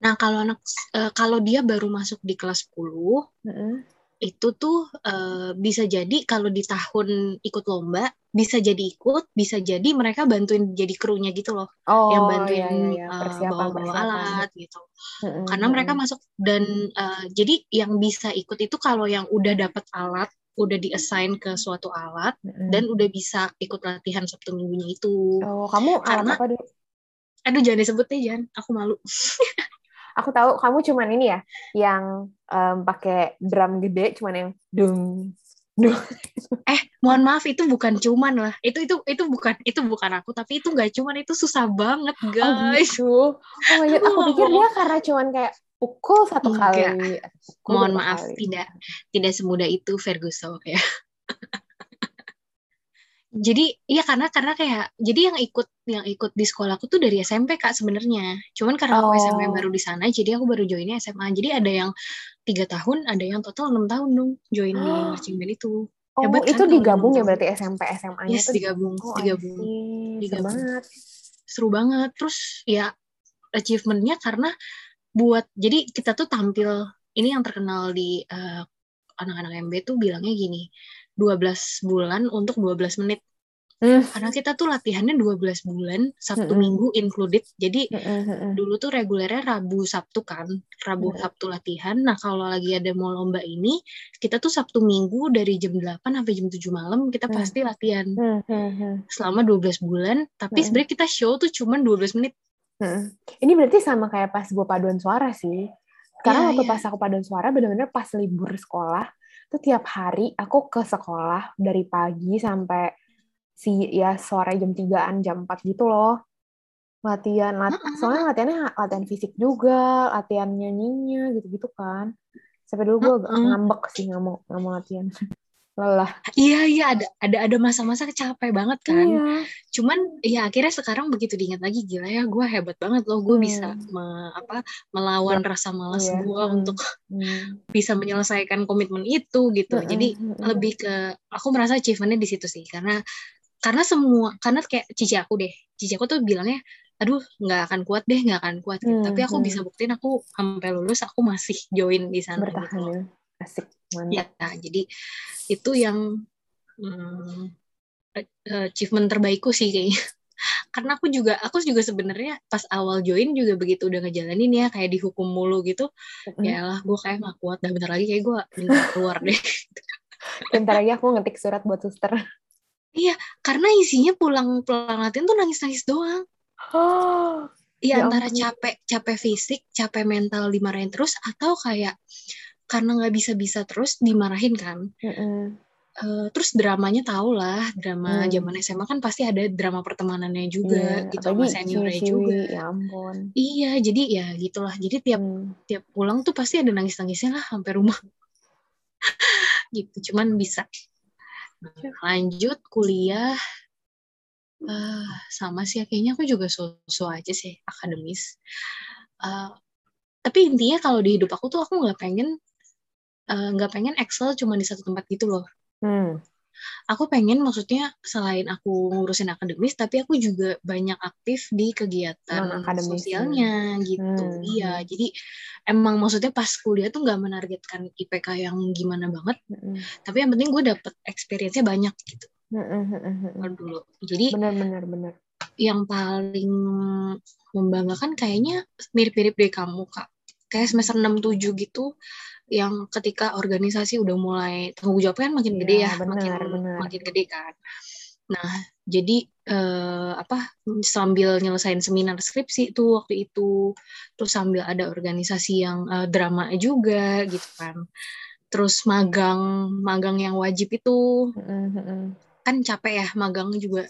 Nah, kalau anak eh, kalau dia baru masuk di kelas 10
Heeh.
itu tuh uh, bisa jadi kalau di tahun ikut lomba bisa jadi ikut, bisa jadi mereka bantuin jadi krunya gitu loh,
oh,
yang bantuin
iya, iya. Persiapan,
uh, bawa-bawa alat gitu.
Mm-mm,
Karena mereka masuk dan uh, jadi yang bisa ikut itu kalau yang udah dapat alat, udah diassign ke suatu alat
mm-mm.
dan udah bisa ikut latihan Sabtu Minggunya itu.
oh kamu
Karena-
alat apa dulu?
Aduh jangan disebut deh jangan, aku malu.
Aku tahu kamu cuman ini ya, yang em, pakai drum gede, cuman yang dung dung.
Eh, mohon maaf itu bukan cuman lah. Itu itu itu bukan itu bukan aku, tapi itu nggak cuman itu susah banget,
Oh
guys.
gitu. Oh my God, aku pikir dia karena cuman kayak pukul satu
Enggak.
kali. pukul
Mohon maaf,
kali.
tidak tidak semudah itu Ferguson ya. jadi iya karena karena kayak jadi yang ikut yang ikut di sekolahku tuh dari SMP kak sebenarnya. Cuman karena aku
Oh.
SMP baru di sana, jadi aku baru joinnya SMA. Jadi ada yang tiga tahun, ada yang total enam tahun dong join di marching band itu.
Oh,
Hebat kan
itu
kalau
digabung ya berarti SMP SMA-nya
Yes, digabung,
Oh,
digabung.
see. Seru
Digabung.
banget.
seru banget terus ya achievementnya karena buat jadi kita tuh tampil ini yang terkenal di eh, anak-anak MB tuh bilangnya gini 12 bulan untuk 12 menit
Hmm.
karena kita tuh latihannya 12 bulan Sabtu
Mm-mm.
Minggu included jadi
Mm-mm, mm-mm.
dulu tuh regulernya Rabu Sabtu kan Rabu
Mm.
Sabtu latihan nah kalau lagi ada mau lomba ini kita tuh Sabtu Minggu dari jam 8 sampai jam 7 malam kita
Mm.
pasti latihan
Hmm, hmm, hmm.
selama 12 bulan tapi
Mm.
sebenarnya kita show tuh cuman 12 menit
Ini berarti sama kayak pas gue paduan suara sih. Karena
Iya,
waktu
iya.
pas aku paduan suara bener-bener pas libur sekolah, tuh tiap hari aku ke sekolah dari pagi sampai si ya sore jam 3-an, jam 4 gitu loh. Latihan, lat- soalnya latihannya latihan fisik juga, latihan nyanyinya gitu-gitu kan. Sampai dulu gue agak
Mm-mm.
ngambek sih nggak mau nggak mau latihan. Lelah.
Iya iya ada ada ada masa-masa capek banget kan.
Iya.
Cuman ya akhirnya sekarang begitu diingat lagi gila ya gue hebat banget loh gue
Hmm.
bisa me- apa melawan rasa malas
Iya.
gue
Hmm.
untuk
Hmm.
bisa menyelesaikan komitmen itu gitu.
Mm-mm,
Jadi
mm-mm.
lebih ke aku merasa achievementnya di situ sih karena karena semua karena kayak cici aku deh cici aku tuh bilangnya aduh nggak akan kuat deh nggak akan kuat gitu.
Hmm,
tapi aku
hmm.
bisa buktiin aku sampai lulus aku masih join di sana gitu
bertahan
loh.
ya. Asik,
Ya,
mantap.
jadi itu yang hmm, achievement terbaikku sih kayaknya. Karena aku juga aku juga sebenarnya pas awal join juga begitu udah ngejalanin ya kayak dihukum mulu gitu.
Mm.
Ya lah, gue kayak gak kuat. Dan bentar lagi kayak gue minta keluar deh.
Bentar lagi aku ngetik surat buat suster.
Karena isinya pulang pulang latihan tuh nangis-nangis doang.
Oh,
Iya
Ya
antara
ampun.
capek capek fisik, capek mental dimarahin terus atau kayak karena nggak bisa-bisa terus dimarahin kan. Eh, terus dramanya tau lah drama
Hmm.
zaman SMA kan pasti ada drama pertemanannya juga
Iya,
gitu sama seniornya juga
ya ampun.
iya jadi ya gitulah jadi tiap
Hmm.
tiap pulang tuh pasti ada nangis nangisnya lah sampai rumah gitu cuman bisa Nah, lanjut kuliah eh sama sih ya, kayaknya aku juga so-so aja sih akademis Eh, tapi intinya kalau di hidup aku tuh aku nggak pengen eh, nggak pengen excel cuma di satu tempat gitu loh
Hmm.
aku pengen maksudnya selain aku ngurusin akademis tapi aku juga banyak aktif di kegiatan
Non-akademis,
sosialnya gitu
Hmm.
iya jadi emang maksudnya pas kuliah tuh nggak menargetkan IPK yang gimana banget
Mm-mm.
tapi yang penting gue dapet experience-nya banyak gitu
mm-mm, mm-mm.
kalau dulu jadi
bener, bener.
yang paling membanggakan kayaknya mirip-mirip deh kamu kak kayak semester 6-7 gitu yang ketika organisasi udah mulai tanggung jawabnya kan makin
Iya,
gede ya
benar,
makin
benar.
makin gede kan. Nah jadi eh, apa sambil nyelesain seminar skripsi tuh waktu itu terus sambil ada organisasi yang eh, drama juga gitu kan. Terus magang magang yang wajib itu kan capek ya magang juga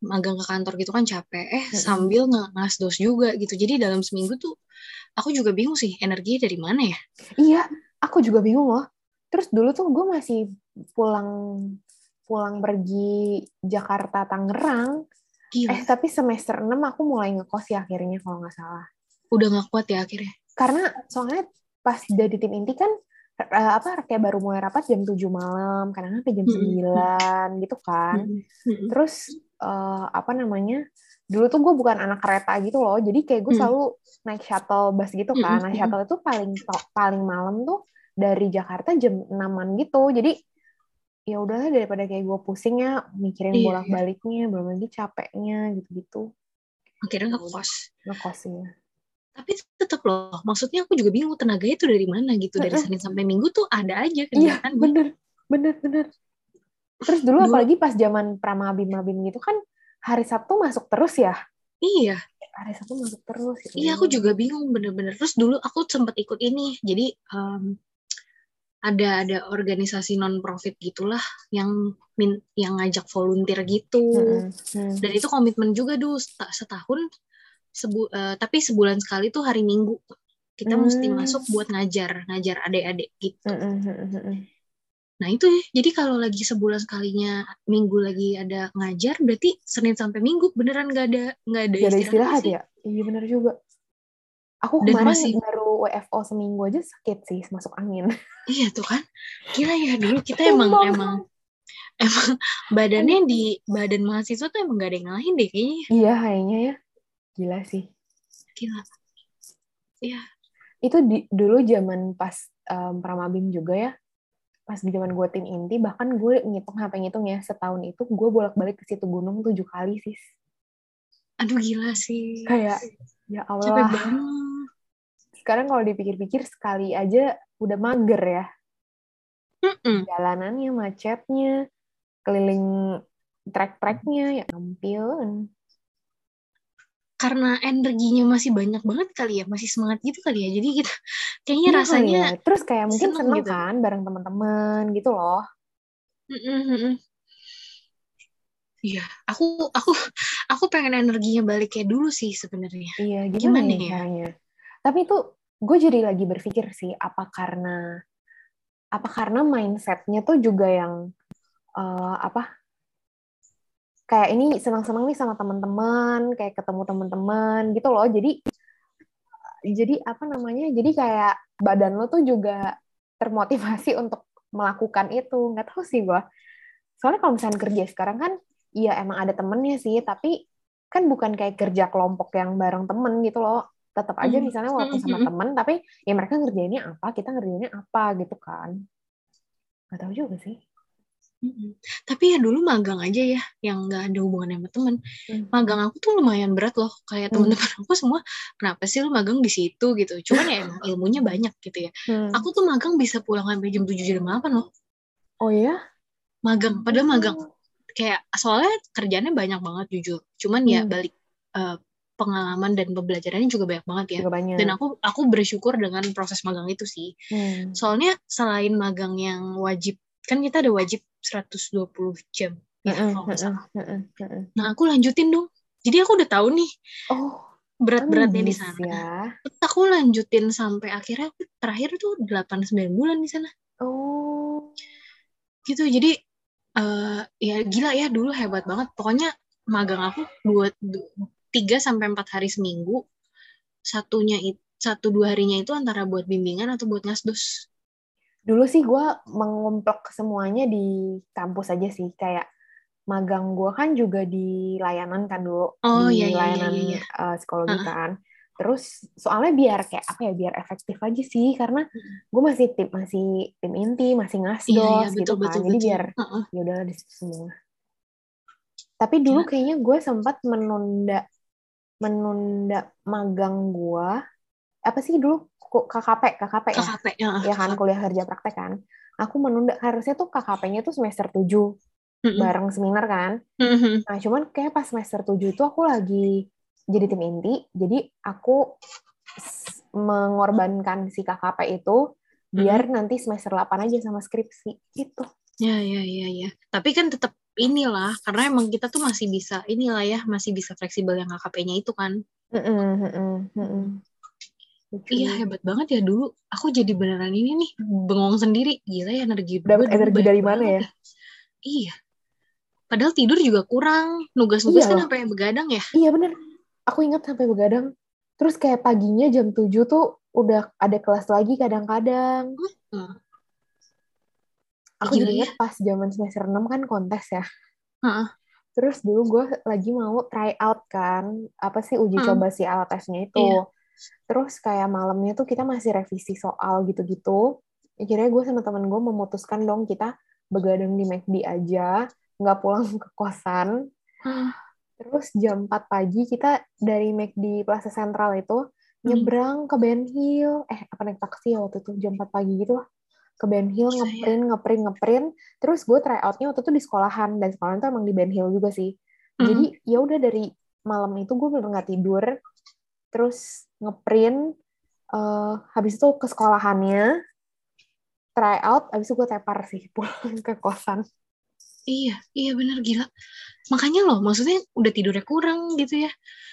magang ke kantor gitu kan capek. Eh sambil nge- ngasdos juga gitu. Jadi dalam seminggu tuh aku juga bingung sih energinya dari mana ya?
Iya, aku juga bingung loh. Terus dulu tuh gue masih pulang pulang pergi Jakarta Tangerang.
gila
Eh, tapi semester 6 aku mulai ngekos ya akhirnya kalau nggak salah.
udah nggak kuat ya akhirnya
Karena soalnya pas jadi tim inti kan eh, apa kayak baru mulai rapat jam 7 malam, kadang sampai jam
Mm-mm.
9 gitu kan.
Mm-mm.
Terus eh, apa namanya? Dulu tuh gue bukan anak kereta gitu loh, jadi kayak gue
Hmm.
selalu naik shuttle bus gitu kan. Nah
Mm-mm.
shuttle itu paling paling malam tuh dari Jakarta jam 6 gitu. Jadi ya udahlah daripada kayak gue pusing ya mikirin
Iya,
bolak-baliknya, belum lagi capeknya gitu-gitu.
akhirnya ngekos
Ngekosnya.
tapi tetap loh maksudnya aku juga bingung tenaga itu dari mana gitu dari. Senin sampai Minggu tuh ada aja
Iya,
kerjaan
bener, bener, bener. Terus dulu,
Dulu-
apalagi pas zaman pramabim-mabim gitu kan hari Sabtu masuk terus ya.
iya
Hari Sabtu masuk terus. ya
iya aku
Allah.
juga bingung bener-bener terus dulu aku sempat ikut ini jadi em, ada ada organisasi non profit gitulah yang min, yang ngajak volunteer gitu
Mm-mm, mm.
dan itu komitmen juga dulu seta- setahun sebu eh, tapi sebulan sekali tuh hari Minggu kita mesti
Hmm.
masuk buat ngajar ngajar adik-adik gitu
mm-mm, mm-mm.
Nah itu ya, jadi kalau lagi sebulan sekalinya minggu lagi ada ngajar, berarti Senin sampai Minggu beneran nggak ada nggak ada
Gak ada istirahat
sih.
ya? Iya bener juga. Aku
Dan
kemarin
masih-
baru WFO seminggu aja sakit sih, masuk angin.
Iya tuh kan, gila ya dulu kita emang emang emang badannya di badan mahasiswa tuh emang gak ada yang ngalahin deh kayaknya.
Iya kayaknya ya. Gila sih.
Gila. Iya.
Itu di, dulu zaman pas em, Pramabim juga ya. Pas di zaman gue tim inti, bahkan gue ngitung sampai ngitung ya, setahun itu gue bolak-balik ke situ gunung tujuh kali sih.
Aduh gila sih.
Kayak, ya
capek
Allah.
banget.
Sekarang kalau dipikir-pikir sekali aja udah mager ya.
Mm-mm.
Jalanannya, macetnya, keliling trek-treknya, ya ampun.
Karena energinya masih banyak banget kali ya, masih semangat gitu kali ya. Jadi kita kayaknya
Iya kali
rasanya
ya. Terus kayak mungkin
seneng
seneng,
gitu.
kan bareng teman-teman gitu loh.
Iya, aku aku aku pengen energinya balik kayak dulu sih sebenarnya.
Iya,
Gimana
gimana, ya
ya?
caranya? Tapi itu gue jadi lagi berpikir sih, apa karena apa karena mindsetnya tuh juga yang eh, apa? Kayak ini senang-senang nih sama teman-teman, kayak ketemu teman-teman gitu loh. Jadi jadi apa namanya? Jadi kayak badan lo tuh juga termotivasi untuk melakukan itu. Nggak tahu sih gue. Soalnya kalau misalnya kerja sekarang kan, iya emang ada temennya sih, tapi kan bukan kayak kerja kelompok yang bareng temen gitu loh. Tetap aja
Hmm.
misalnya walaupun sama
Hmm.
temen, tapi ya mereka ngerjainnya apa, kita ngerjainnya apa gitu kan. Nggak tahu juga sih.
Mm-mm. Tapi ya dulu magang aja ya, yang nggak ada hubungannya sama temen.
Hmm.
Magang aku tuh lumayan berat loh, kayak
Hmm.
temen-temen aku semua, kenapa sih lu magang di situ gitu? Cuman ya emang ilmunya banyak gitu ya.
Hmm.
Aku tuh magang bisa pulang sampai jam 7 jam 8 loh.
Oh ya?
Magang, padahal magang kayak soalnya kerjanya banyak banget jujur. Cuman ya
Hmm.
balik eh, pengalaman dan pembelajarannya juga banyak banget ya.
Juga banyak.
Dan aku aku bersyukur dengan proses magang itu sih.
Hmm.
Soalnya selain magang yang wajib, kan kita ada wajib 120 jam. Ya,
Mm-mm,
kalau salah.
mm-mm.
Nah, aku lanjutin dong. Jadi aku udah tahu nih
Oh,
berat-beratnya di sana.
ya.
Terus aku lanjutin sampai akhirnya aku terakhir tuh 8 9 bulan di sana.
Oh.
Gitu. Jadi eh ya gila ya dulu hebat banget. Pokoknya magang aku dua, du- tiga sampai empat hari seminggu. Satunya itu satu dua harinya itu antara buat bimbingan atau buat ngasdos.
Dulu sih gue mengumplok semuanya di kampus aja sih. Kayak magang gue kan juga di layanan kan dulu.
Oh,
di
iya, iya, iya,
layanan
iya, iya.
eh, psikologi
Heeh.
kan. Terus soalnya biar kayak apa ya biar efektif aja sih karena gue masih tim masih tim inti masih ngasdos
Iya, iya,
gitu
betul,
kan
betul,
jadi
betul.
biar
Heeh.
ya udahlah di situ semua tapi dulu kayaknya gue sempat menunda menunda magang gue apa sih dulu KKP KKP ya
KKP, ya.
ya kan kuliah kerja praktek kan aku menunda harusnya tuh KKP-nya tuh semester 7
Mm-mm.
bareng seminar kan
Mm-mm.
Nah, cuman kayak pas semester 7 itu aku lagi jadi tim inti, jadi aku mengorbankan si KKP itu biar nanti semester 8 aja sama skripsi gitu.
Ya, ya, ya, ya. Tapi kan tetap inilah, karena emang kita tuh masih bisa, inilah ya, masih bisa fleksibel yang KKP-nya itu kan.
Mm-mm, mm-mm. Lucu.
Iya, hebat banget ya dulu. Aku jadi beneran ini nih, bengong sendiri. Gila ya, energi
Dapat energi dari mana
banget
ya?
Iya. Padahal tidur juga kurang. Nugas-nugas
Iya
kan
loh.
sampai begadang ya.
Iya bener. Aku ingat sampai begadang. Terus kayak paginya jam 7 tuh udah ada kelas lagi kadang-kadang.
Hmm.
Aku
Gila
juga
ya.
ingat pas zaman semester 6 kan kontes ya.
Heeh.
Terus dulu gue lagi mau try out kan, apa sih uji
Hmm.
coba si alat tesnya itu.
Iya.
Terus kayak malamnya tuh kita masih revisi soal gitu-gitu. akhirnya gue sama temen gue memutuskan dong kita begadang di McD aja nggak pulang ke kosan. Terus jam 4 pagi kita dari McD Plaza Central itu nyebrang ke Ben Hill. Eh apa naik taksi ya waktu itu? Jam 4 pagi gitu lah. Ke Ben Hill
Gila ya.
ngeprint ngeprint ngeprint. Terus gue try outnya waktu itu di sekolahan. Dan sekolahan itu emang di Ben Hill juga sih.
Hmm.
jadi ya udah dari malam itu gue bener nggak tidur. Terus ngeprint eh habis itu ke sekolahannya try out habis itu gue tepar sih pulang ke kosan
Iya, iya bener gila. Makanya loh, maksudnya udah tidurnya kurang gitu ya.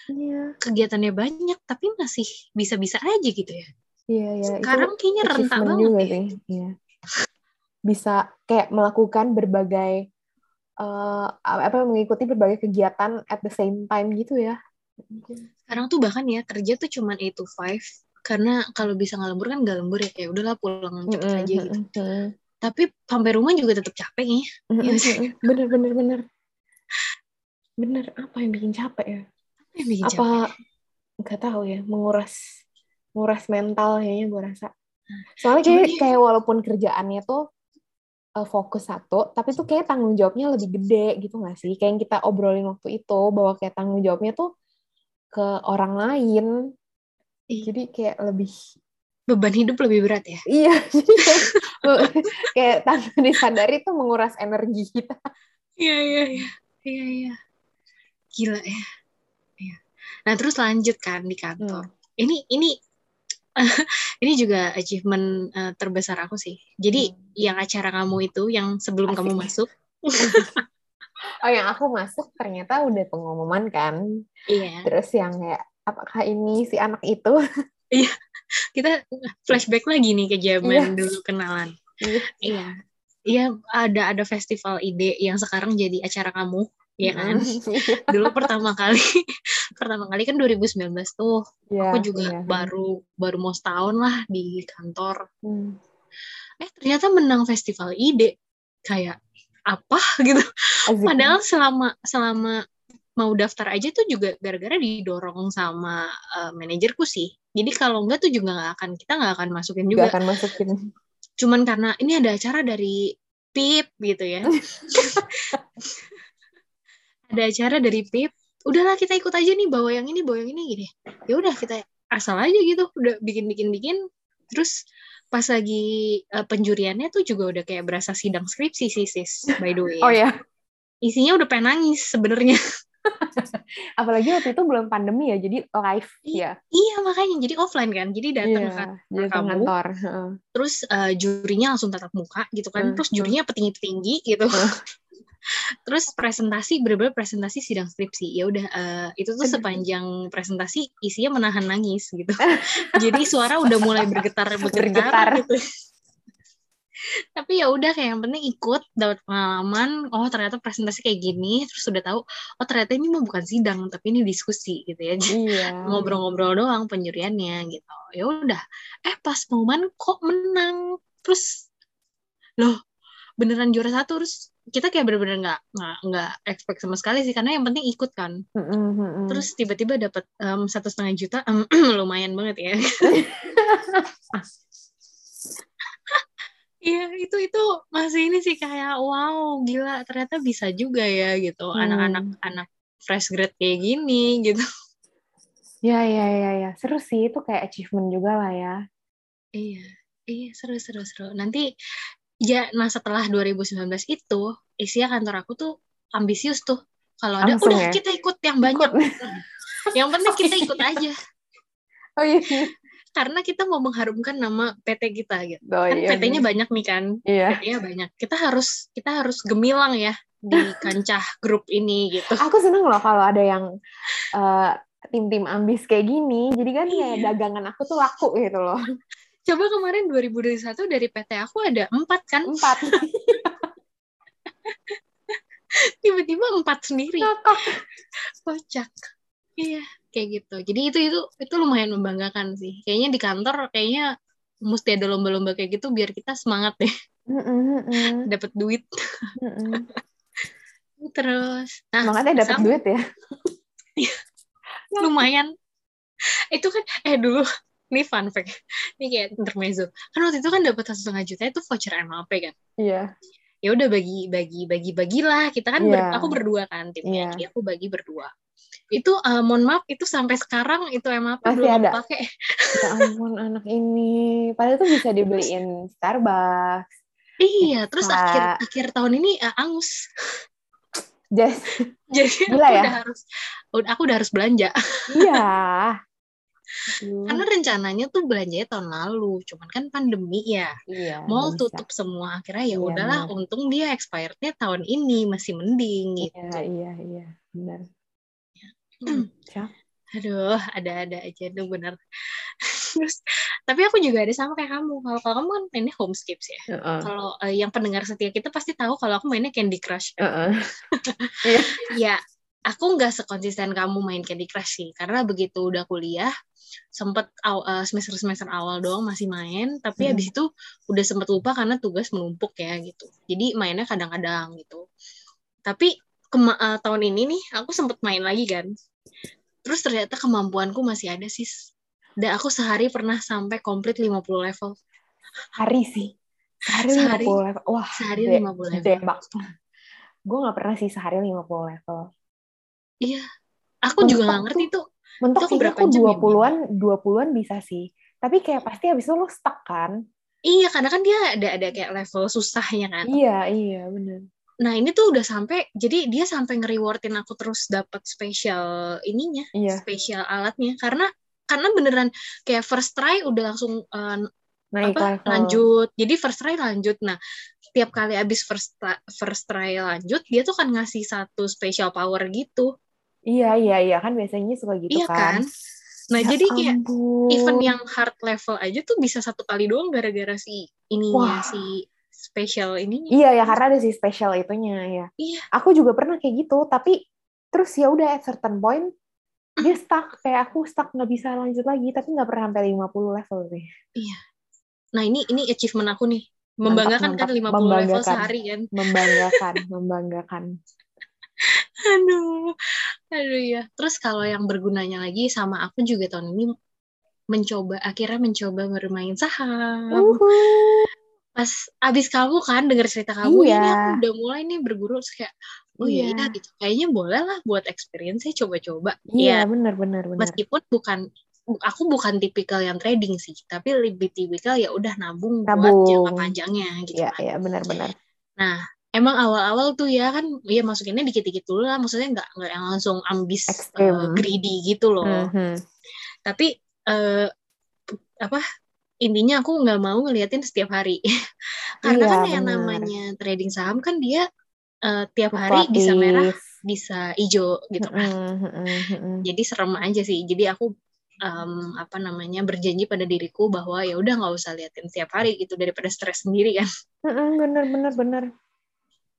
iya
Kegiatannya banyak, tapi masih bisa-bisa aja gitu ya.
iya iya itu
Sekarang kayaknya rentak
achievement
banget
juga
ya.
sih iya bisa kayak melakukan berbagai eh apa mengikuti berbagai kegiatan at the same time gitu ya
Sekarang tuh bahkan ya, kerja tuh cuman 8 to 5. Karena kalau bisa nggak lembur kan nggak lembur ya. Kayak udahlah pulang cepet aja gitu. Tapi sampai rumah juga tetap capek ya. Iya sih.
bener bener bener bener apa yang bikin capek ya
Apa yang bikin capek?
apa nggak tahu ya menguras menguras mental kayaknya gue rasa soalnya
Cuman
kayak
ya-
kayak walaupun kerjaannya tuh eh, fokus satu tapi tuh kayak tanggung jawabnya lebih gede gitu nggak sih kayak yang kita obrolin waktu itu bahwa kayak tanggung jawabnya tuh ke orang lain
Iya.
jadi kayak lebih
Beban hidup lebih berat ya.
iya jadi kayak, kayak tanpa disadari tuh menguras energi kita
Iya, iya, iya. Iya, iya. Gila ya. Iya. Nah, terus lanjut kan di kantor. Ini ini ini juga achievement eh, terbesar aku sih. Jadi
Hmm.
yang acara kamu itu yang sebelum
Asik.
kamu masuk.
Oh yang aku masuk ternyata udah pengumuman kan
Iya.
terus yang kayak apakah ini si anak itu
Kita flashback lagi nih ke zaman
Iya.
dulu kenalan.
Iya.
Iya. Iya, ada ada festival ide yang sekarang jadi acara kamu, ya kan?
Iya.
Dulu pertama kali pertama kali kan 2019 tuh.
Iya,
Aku juga
iya.
baru baru mau setahun lah di kantor.
Hmm.
eh ternyata menang festival ide kayak apa gitu. Padahal selama selama mau daftar aja tuh juga gara-gara didorong sama eh, manajerku sih. Jadi kalau enggak tuh juga nggak akan kita nggak akan masukin juga.
akan masukin.
Cuman karena ini ada acara dari PIP gitu ya. Ada acara dari PIP. Udahlah kita ikut aja nih bawa yang ini bawa yang ini gini ya. Udah kita asal aja gitu. Udah bikin bikin bikin terus pas lagi eh, penjuriannya tuh juga udah kayak berasa sidang skripsi sih sis by the way.
Oh ya
isinya udah pengen nangis sebenarnya.
Apalagi waktu itu belum pandemi ya jadi live ya?
iya makanya. Jadi offline kan jadi datang
jadi ke
kamu.
kantor
terus eh, jurinya langsung tatap muka gitu kan.
Hmm,
terus jurinya petinggi-petinggi gitu terus presentasi bener-bener presentasi sidang skripsi. Ya udah eh, itu tuh sepanjang presentasi isinya menahan nangis gitu. Jadi suara udah mulai bergetar bergetar,
Bergetar.
gitu. Tapi ya udah kayak yang penting ikut dapat pengalaman. Oh ternyata presentasi kayak gini terus udah tahu oh ternyata ini mah bukan sidang tapi ini diskusi gitu ya.
Iya.
Ngobrol-ngobrol doang penjuriannya gitu. Ya udah. Eh pas pengumuman kok menang? Terus loh beneran juara satu terus kita kayak bener-bener nggak nggak nggak expect sama sekali sih karena yang penting ikut kan
Mm-mm, mm-mm.
terus tiba-tiba dapat satu setengah juta em, lumayan banget ya Iya itu itu masih ini sih kayak wow gila ternyata bisa juga ya gitu
Hmm.
anak-anak anak fresh grade kayak gini gitu
ya ya ya ya seru sih itu kayak achievement juga lah ya
Iya, iya seru seru seru. Nanti ya, nah setelah 2019 itu, isinya kantor aku tuh ambisius tuh. Kalau ada,
Langsung
udah
ya?
kita ikut yang banyak. yang penting kita ikut aja.
oh iya
Karena kita mau mengharumkan nama PT kita gitu.
oh,
Kan
iya,
PT-nya
iya.
banyak nih kan.
iya
PT-nya banyak. Kita harus kita harus gemilang ya di kancah grup ini gitu.
aku seneng loh kalau ada yang eh, tim-tim ambis kayak gini jadi kan
Iya.
dagangan aku tuh laku gitu loh
Coba kemarin 2021 dari PT aku ada empat kan,
empat.
Tiba-tiba empat sendiri.
Ngakak.
kocak. Iya kayak gitu. Jadi itu itu itu lumayan membanggakan sih. Kayaknya di kantor kayaknya mesti ada lomba-lomba kayak gitu biar kita semangat deh. Dapat duit. Terus nah
Semangatnya dapat duit ya?
Lumayan. Itu kan eh dulu ini fun fact. Ini kayak intermezzo. Kan waktu itu kan dapat satu setengah juta itu voucher MLP kan.
Iya.
Ya udah bagi bagi bagi bagilah. Kita kan ber-
Iya.
aku berdua kan timnya.
Iya.
Jadi aku bagi berdua. Itu eh, mohon maaf itu sampai sekarang itu MLP
Masih
belum
ada?
pakai.
Ya ampun anak ini. Padahal tuh bisa dibeliin Starbucks.
Iya, terus
Bisa.
akhir akhir tahun ini eh, angus.
Just,
Jadi
Gila
aku
ya?
udah harus aku udah harus belanja.
iya. Aduh.
Karena rencananya tuh belanjanya tahun lalu, cuman kan pandemi ya.
iya,
Mall
bisa.
tutup semua akhirnya ya
Iya,
udahlah
benar.
untung dia expirednya tahun ini masih mending gitu.
Iya, iya, iya. Benar.
Hmm.
Siap.
Aduh, ada-ada aja tuh bener. Terus, tapi aku juga ada sama kayak kamu. Kalau kalau kamu kan mainnya homescapes ya.
Heeh.
Kalau eh, yang pendengar setia kita pasti tahu kalau aku mainnya Candy Crush.
Heeh.
Ya, aku nggak sekonsisten kamu main Candy Crush sih. Karena begitu udah kuliah, sempet aw- eh, semester-semester awal doang masih main. Tapi
Hmm.
habis itu udah sempet lupa karena tugas menumpuk ya gitu. Jadi mainnya kadang-kadang gitu. Tapi kema- eh, tahun ini nih, aku sempet main lagi kan. Terus ternyata kemampuanku masih ada sis. Dan aku sehari pernah sampai komplit 50 level.
Hari sih. Sehari,
Sehari.
50 level. Wah,
Sehari
gede-
50 level.
Gue gak pernah sih sehari 50 level.
Iya. Aku juga nggak ngerti tuh.
Mentok
Itu
sih
berapa
aku
ya,
20-an, 20-an bisa sih. Tapi kayak pasti habis itu lo stuck kan?
Iya, karena kan dia ada ada kayak level susahnya kan.
Iya, iya, bener.
Nah, ini tuh udah sampai jadi dia sampai nge-rewardin aku terus dapat spesial ininya,
Iya,
spesial alatnya karena karena beneran kayak first try udah langsung eh,
naik
apa
level.
lanjut. Jadi first try lanjut. Nah, tiap kali abis first first try lanjut, dia tuh kan ngasih satu special power gitu.
Iya, iya, iya. Kan biasanya suka gitu
iya kan?
kan.
Nah,
Ya
jadi kayak event yang hard level aja tuh bisa satu kali doang gara-gara si ininya
Wah.
si special ininya.
Iya ya karena ada si special itunya ya.
Iya.
Aku juga pernah kayak gitu, tapi terus ya udah at certain point dia stuck kayak aku stuck nggak bisa lanjut lagi, tapi nggak pernah sampai 50 level sih.
Nah, ini ini achievement aku nih. Membanggakan
Mantap,
kan 50
mantap.
level
Membanggakan.
sehari kan.
Membanggakan, membanggakan.
Aduh. Aduh ya. Terus kalau yang bergunanya lagi sama aku juga tahun ini mencoba akhirnya mencoba bermain saham.
Uhuh.
Pas abis kamu kan denger cerita kamu
Iya.
ini aku udah mulai nih berguru terus kayak oh iya,
Iya.
gitu. Kayaknya boleh lah buat experience saya coba-coba. Ya,
Iya, benar benar benar.
meskipun bukan bu- aku bukan tipikal yang trading sih, tapi lebih tipikal ya udah nabung, buat
Nabung.
jangka panjangnya gitu
Iya,
kan.
iya benar benar.
Nah, emang awal-awal tuh ya kan, ya masukinnya dikit-dikit dulu lah, maksudnya nggak nggak yang langsung ambis eh, greedy gitu loh.
Mhm.
Tapi eh, apa intinya aku nggak mau ngeliatin setiap hari, karena
Iya,
kan yang
benar.
namanya trading saham kan dia eh, tiap hari bisa merah, bisa hijau gitu kan.
Mhm, mhm, mhm.
Jadi serem aja sih. Jadi aku em, apa namanya berjanji pada diriku bahwa ya udah nggak usah liatin setiap hari gitu daripada stres sendiri kan.
Benar benar benar.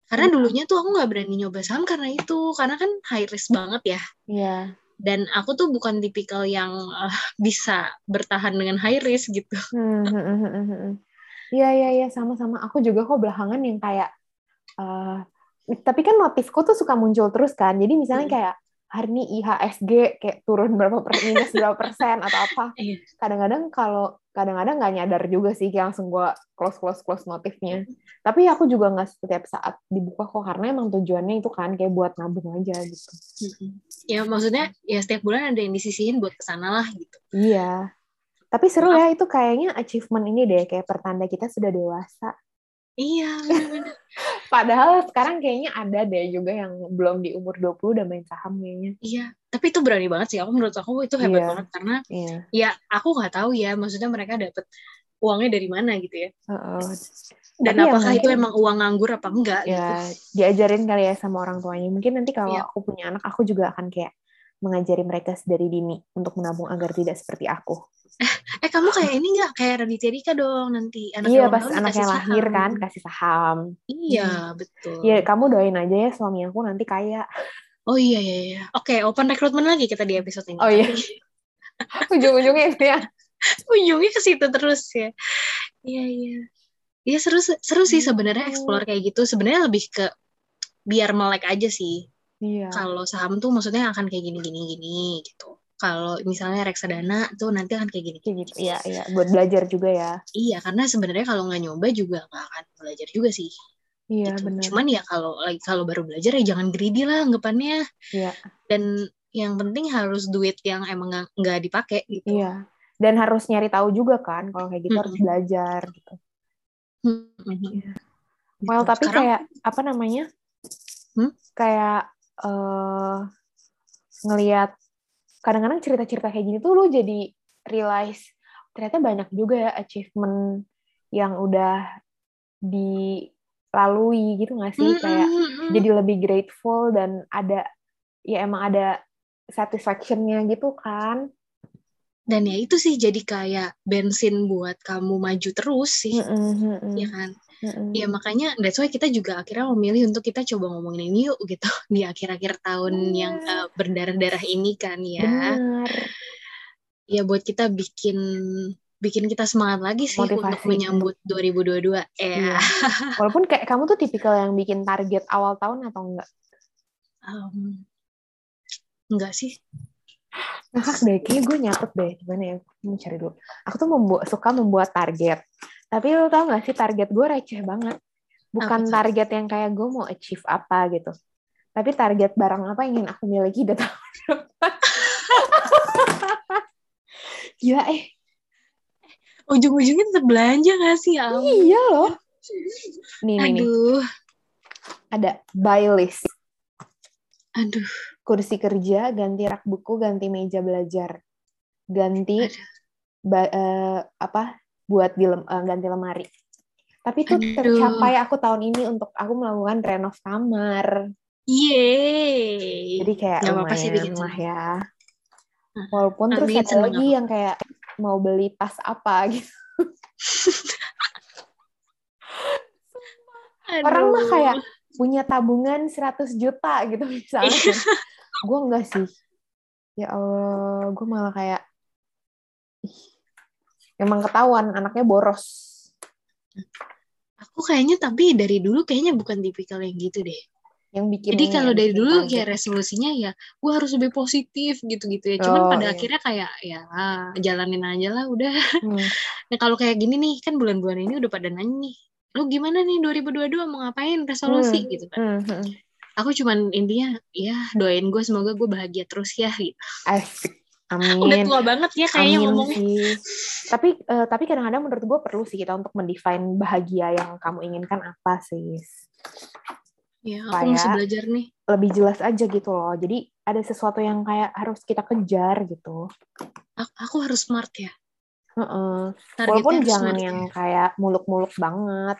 Karena
Iya.
dulunya tuh aku nggak berani nyoba saham karena itu, karena kan high risk banget ya.
Iya.
Dan aku tuh bukan tipikal yang eh, bisa bertahan dengan high risk gitu.
Hmm, hmm, hmm. Iya iya iya sama-sama. Aku juga kok belakangan yang kayak eh tapi kan notifku tuh suka muncul terus kan. Jadi misalnya
Hmm.
kayak hari ini IHSG kayak turun berapa per minus berapa persen atau apa.
Iya.
Kadang-kadang kalau kadang-kadang nggak nyadar juga sih kayak langsung gue close close close notifnya. Tapi aku juga nggak setiap saat dibuka kok karena emang tujuannya itu kan kayak buat nabung aja gitu.
Ya maksudnya ya setiap bulan ada yang disisihin buat ke sana lah gitu.
Iya. Tapi seru ya itu kayaknya achievement ini deh kayak pertanda kita sudah dewasa.
Iya benar-benar.
Padahal sekarang kayaknya ada deh juga yang belum di umur 20 udah main saham kayaknya.
Iya. Tapi itu berani banget sih. Aku menurut aku itu hebat
Iya.
banget karena
Iya.
ya aku nggak tahu ya. Maksudnya mereka dapet uangnya dari mana gitu ya.
Heeh.
Dan
Tapi ya
apakah itu emang uang nganggur apa enggak gitu.
ya diajarin kali ya sama orang tuanya. Mungkin nanti kalau
Iya.
aku punya anak, aku juga akan kayak mengajari mereka dari dini untuk menabung agar tidak seperti aku.
Eh kamu kayak ini nggak kayak Raditya Dika dong nanti anaknya
iya, pas anaknya lahir
saham.
kan kasih saham.
Iya betul.
Ya kamu doain aja ya suami aku nanti kaya.
Oh iya iya iya. Oke open recruitment lagi kita di episode ini.
Oh, iya. Ujung-ujungnya itu ya.
ujungnya ke situ terus ya. Iya iya. Iya seru seru sih sebenarnya
Hmm.
explore kayak gitu. Sebenarnya lebih ke biar melek aja sih.
Iya.
Kalau saham tuh maksudnya akan kayak gini gini gini gitu. kalau misalnya reksadana tuh nanti akan kayak gini.
Kayak gitu. Iya, iya. Buat belajar juga ya.
Iya, karena sebenarnya kalau nggak nyoba juga nggak akan belajar juga sih.
Iya,
gitu.
benar.
Cuman ya kalau lagi kalau baru belajar ya jangan greedy lah anggapannya.
Iya.
Dan yang penting harus duit yang emang nggak- dipakai gitu.
Iya. Dan harus nyari tahu juga kan kalau kayak gitu harus
Mm-mm.
belajar gitu.
Mhm.
Iya.
Gitu.
Well, tapi
Sekarang-
kayak apa namanya?
Hmm?
Kayak eh ngelihat kadang-kadang cerita-cerita kayak gini tuh lu jadi realize ternyata banyak juga ya achievement yang udah dilalui gitu nggak sih? Kayak
Mm-mm.
jadi lebih grateful dan ada ya emang ada satisfaction-nya gitu kan.
dan ya itu sih jadi kayak bensin buat kamu maju terus sih,
Mm-mm, mm-mm,
ya kan?
mm-mm.
Ya makanya that's why kita juga akhirnya memilih untuk kita coba ngomongin ini yuk gitu di akhir-akhir tahun yang
Iya.
uh, berdarah-darah ini kan ya.
Benar.
Ya buat kita bikin bikin kita semangat lagi sih
Motivasi
untuk menyambut 2022.
Iya.
Ya.
Walaupun kayak kamu tuh tipikal yang bikin target awal tahun atau enggak?
Um, enggak sih.
Ngakak deh, kayaknya gue nyatet deh. Gimana ya? Mau cari dulu. Aku tuh membuat, suka membuat target. Tapi lu tau gak sih, target gue receh banget. Bukan
Apa
target yang kayak gue mau achieve apa gitu. Tapi target barang apa yang ingin aku miliki di tahun depan. Gila eh.
Ujung-ujungnya tetap belanja gak sih? Ya.
Iya loh. Nih, nih, nih.
Aduh.
Ada buy list.
Aduh.
Kursi kerja, ganti rak buku, ganti meja belajar. Ganti
Aduh.
ba- eh, apa buat di lem- eh, ganti lemari. Tapi itu
Aduh.
tercapai aku tahun ini untuk aku melakukan renov kamar.
Yeay.
Jadi kayak
Nggak apa-apa sih
lumayan
dikit.
lah ya.
Nah,
Walaupun terus ada lagi
aku.
yang kayak mau beli tas apa gitu. Orang mah kayak punya tabungan 100 juta gitu misalnya.
Iya.
gue enggak sih. Ya Allah, gue malah kayak ih, emang ketahuan anaknya boros.
Aku kayaknya tapi dari dulu kayaknya bukan tipikal yang gitu deh.
Yang bikin
Jadi kalau dari dulu
target.
kayak resolusinya ya gue harus lebih positif gitu-gitu ya. Cuman
Oh,
pada
iya.
akhirnya kayak ya jalanin aja lah udah.
Hmm.
Nah kalau kayak gini nih kan bulan-bulan ini udah pada nanya nih. Lu gimana nih 2022 mau ngapain resolusi
Hmm.
gitu kan.
Hmm, hmm.
Aku cuman intinya ya doain gue semoga gue bahagia terus ya gitu.
Asik.
Udah
Amin.
tua banget ya kayaknya
Amin
ngomongnya.
sih. Tapi eh, tapi kadang-kadang menurut gue perlu sih kita untuk mendefine bahagia yang kamu inginkan apa sih.
Ya aku mesti belajar nih.
Lebih jelas aja gitu loh. Jadi ada sesuatu yang kayak harus kita kejar gitu.
Aku, aku harus smart ya.
Heeh.
Targetnya
Walaupun jangan
smart
yang
ya.
kayak muluk-muluk banget.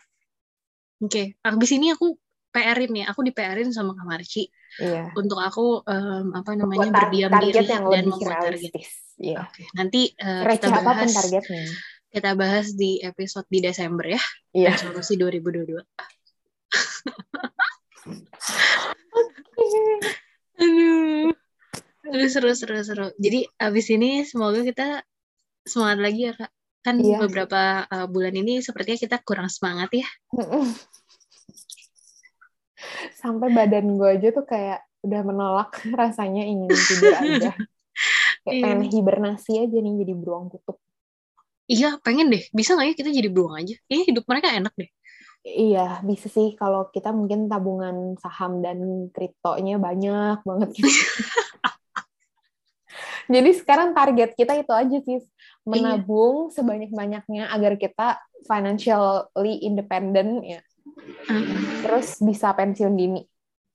Oke, abis ini aku PR-in ya. Aku di PR-in sama Kak Marci
Iya.
untuk aku em, apa namanya
Buat tar-
berdiam
target
diri
yang
dan
lebih
membuat target.
realistis. Iya.
Oke, nanti eh, kita
apa pun
bahas
targetnya.
kita bahas di episode di Desember ya.
Iya.
Resolusi 2022. Aduh. Aduh seru seru seru. Jadi abis ini semoga kita semangat lagi ya kak. Kan
Iya.
beberapa uh, bulan ini sepertinya kita kurang semangat ya.
Sampai badan gue aja tuh kayak udah menolak rasanya ingin tidur aja. Kayak
Iya.
pengen hibernasi aja nih jadi beruang kutub.
Iya pengen deh. Bisa nggak ya kita jadi beruang aja? Kayaknya hidup mereka enak deh.
Iya, bisa sih kalau kita mungkin tabungan saham dan kriptonya banyak banget gitu. Jadi sekarang target kita itu aja sih, menabung sebanyak-banyaknya agar kita financially independent ya.
Hmm.
Terus bisa pensiun dini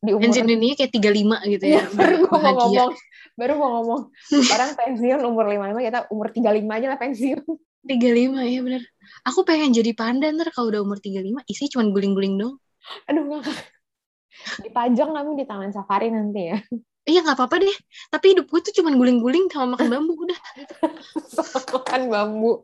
di umur
Pensiun dininya kayak 35 gitu
Iya,
ya.
baru gua mau ngomong. Baru mau ngomong. Orang pensiun umur 55, kita umur 35 aja lah pensiun.
35 ya bener. Aku pengen jadi panda ntar kalau udah umur 35 isi cuman guling-guling dong.
Aduh, ngakak. Dipajang kamu di taman safari nanti ya.
Iya nggak apa-apa deh. Tapi hidup gue tuh cuman guling-guling sama makan bambu udah.
Makan bambu.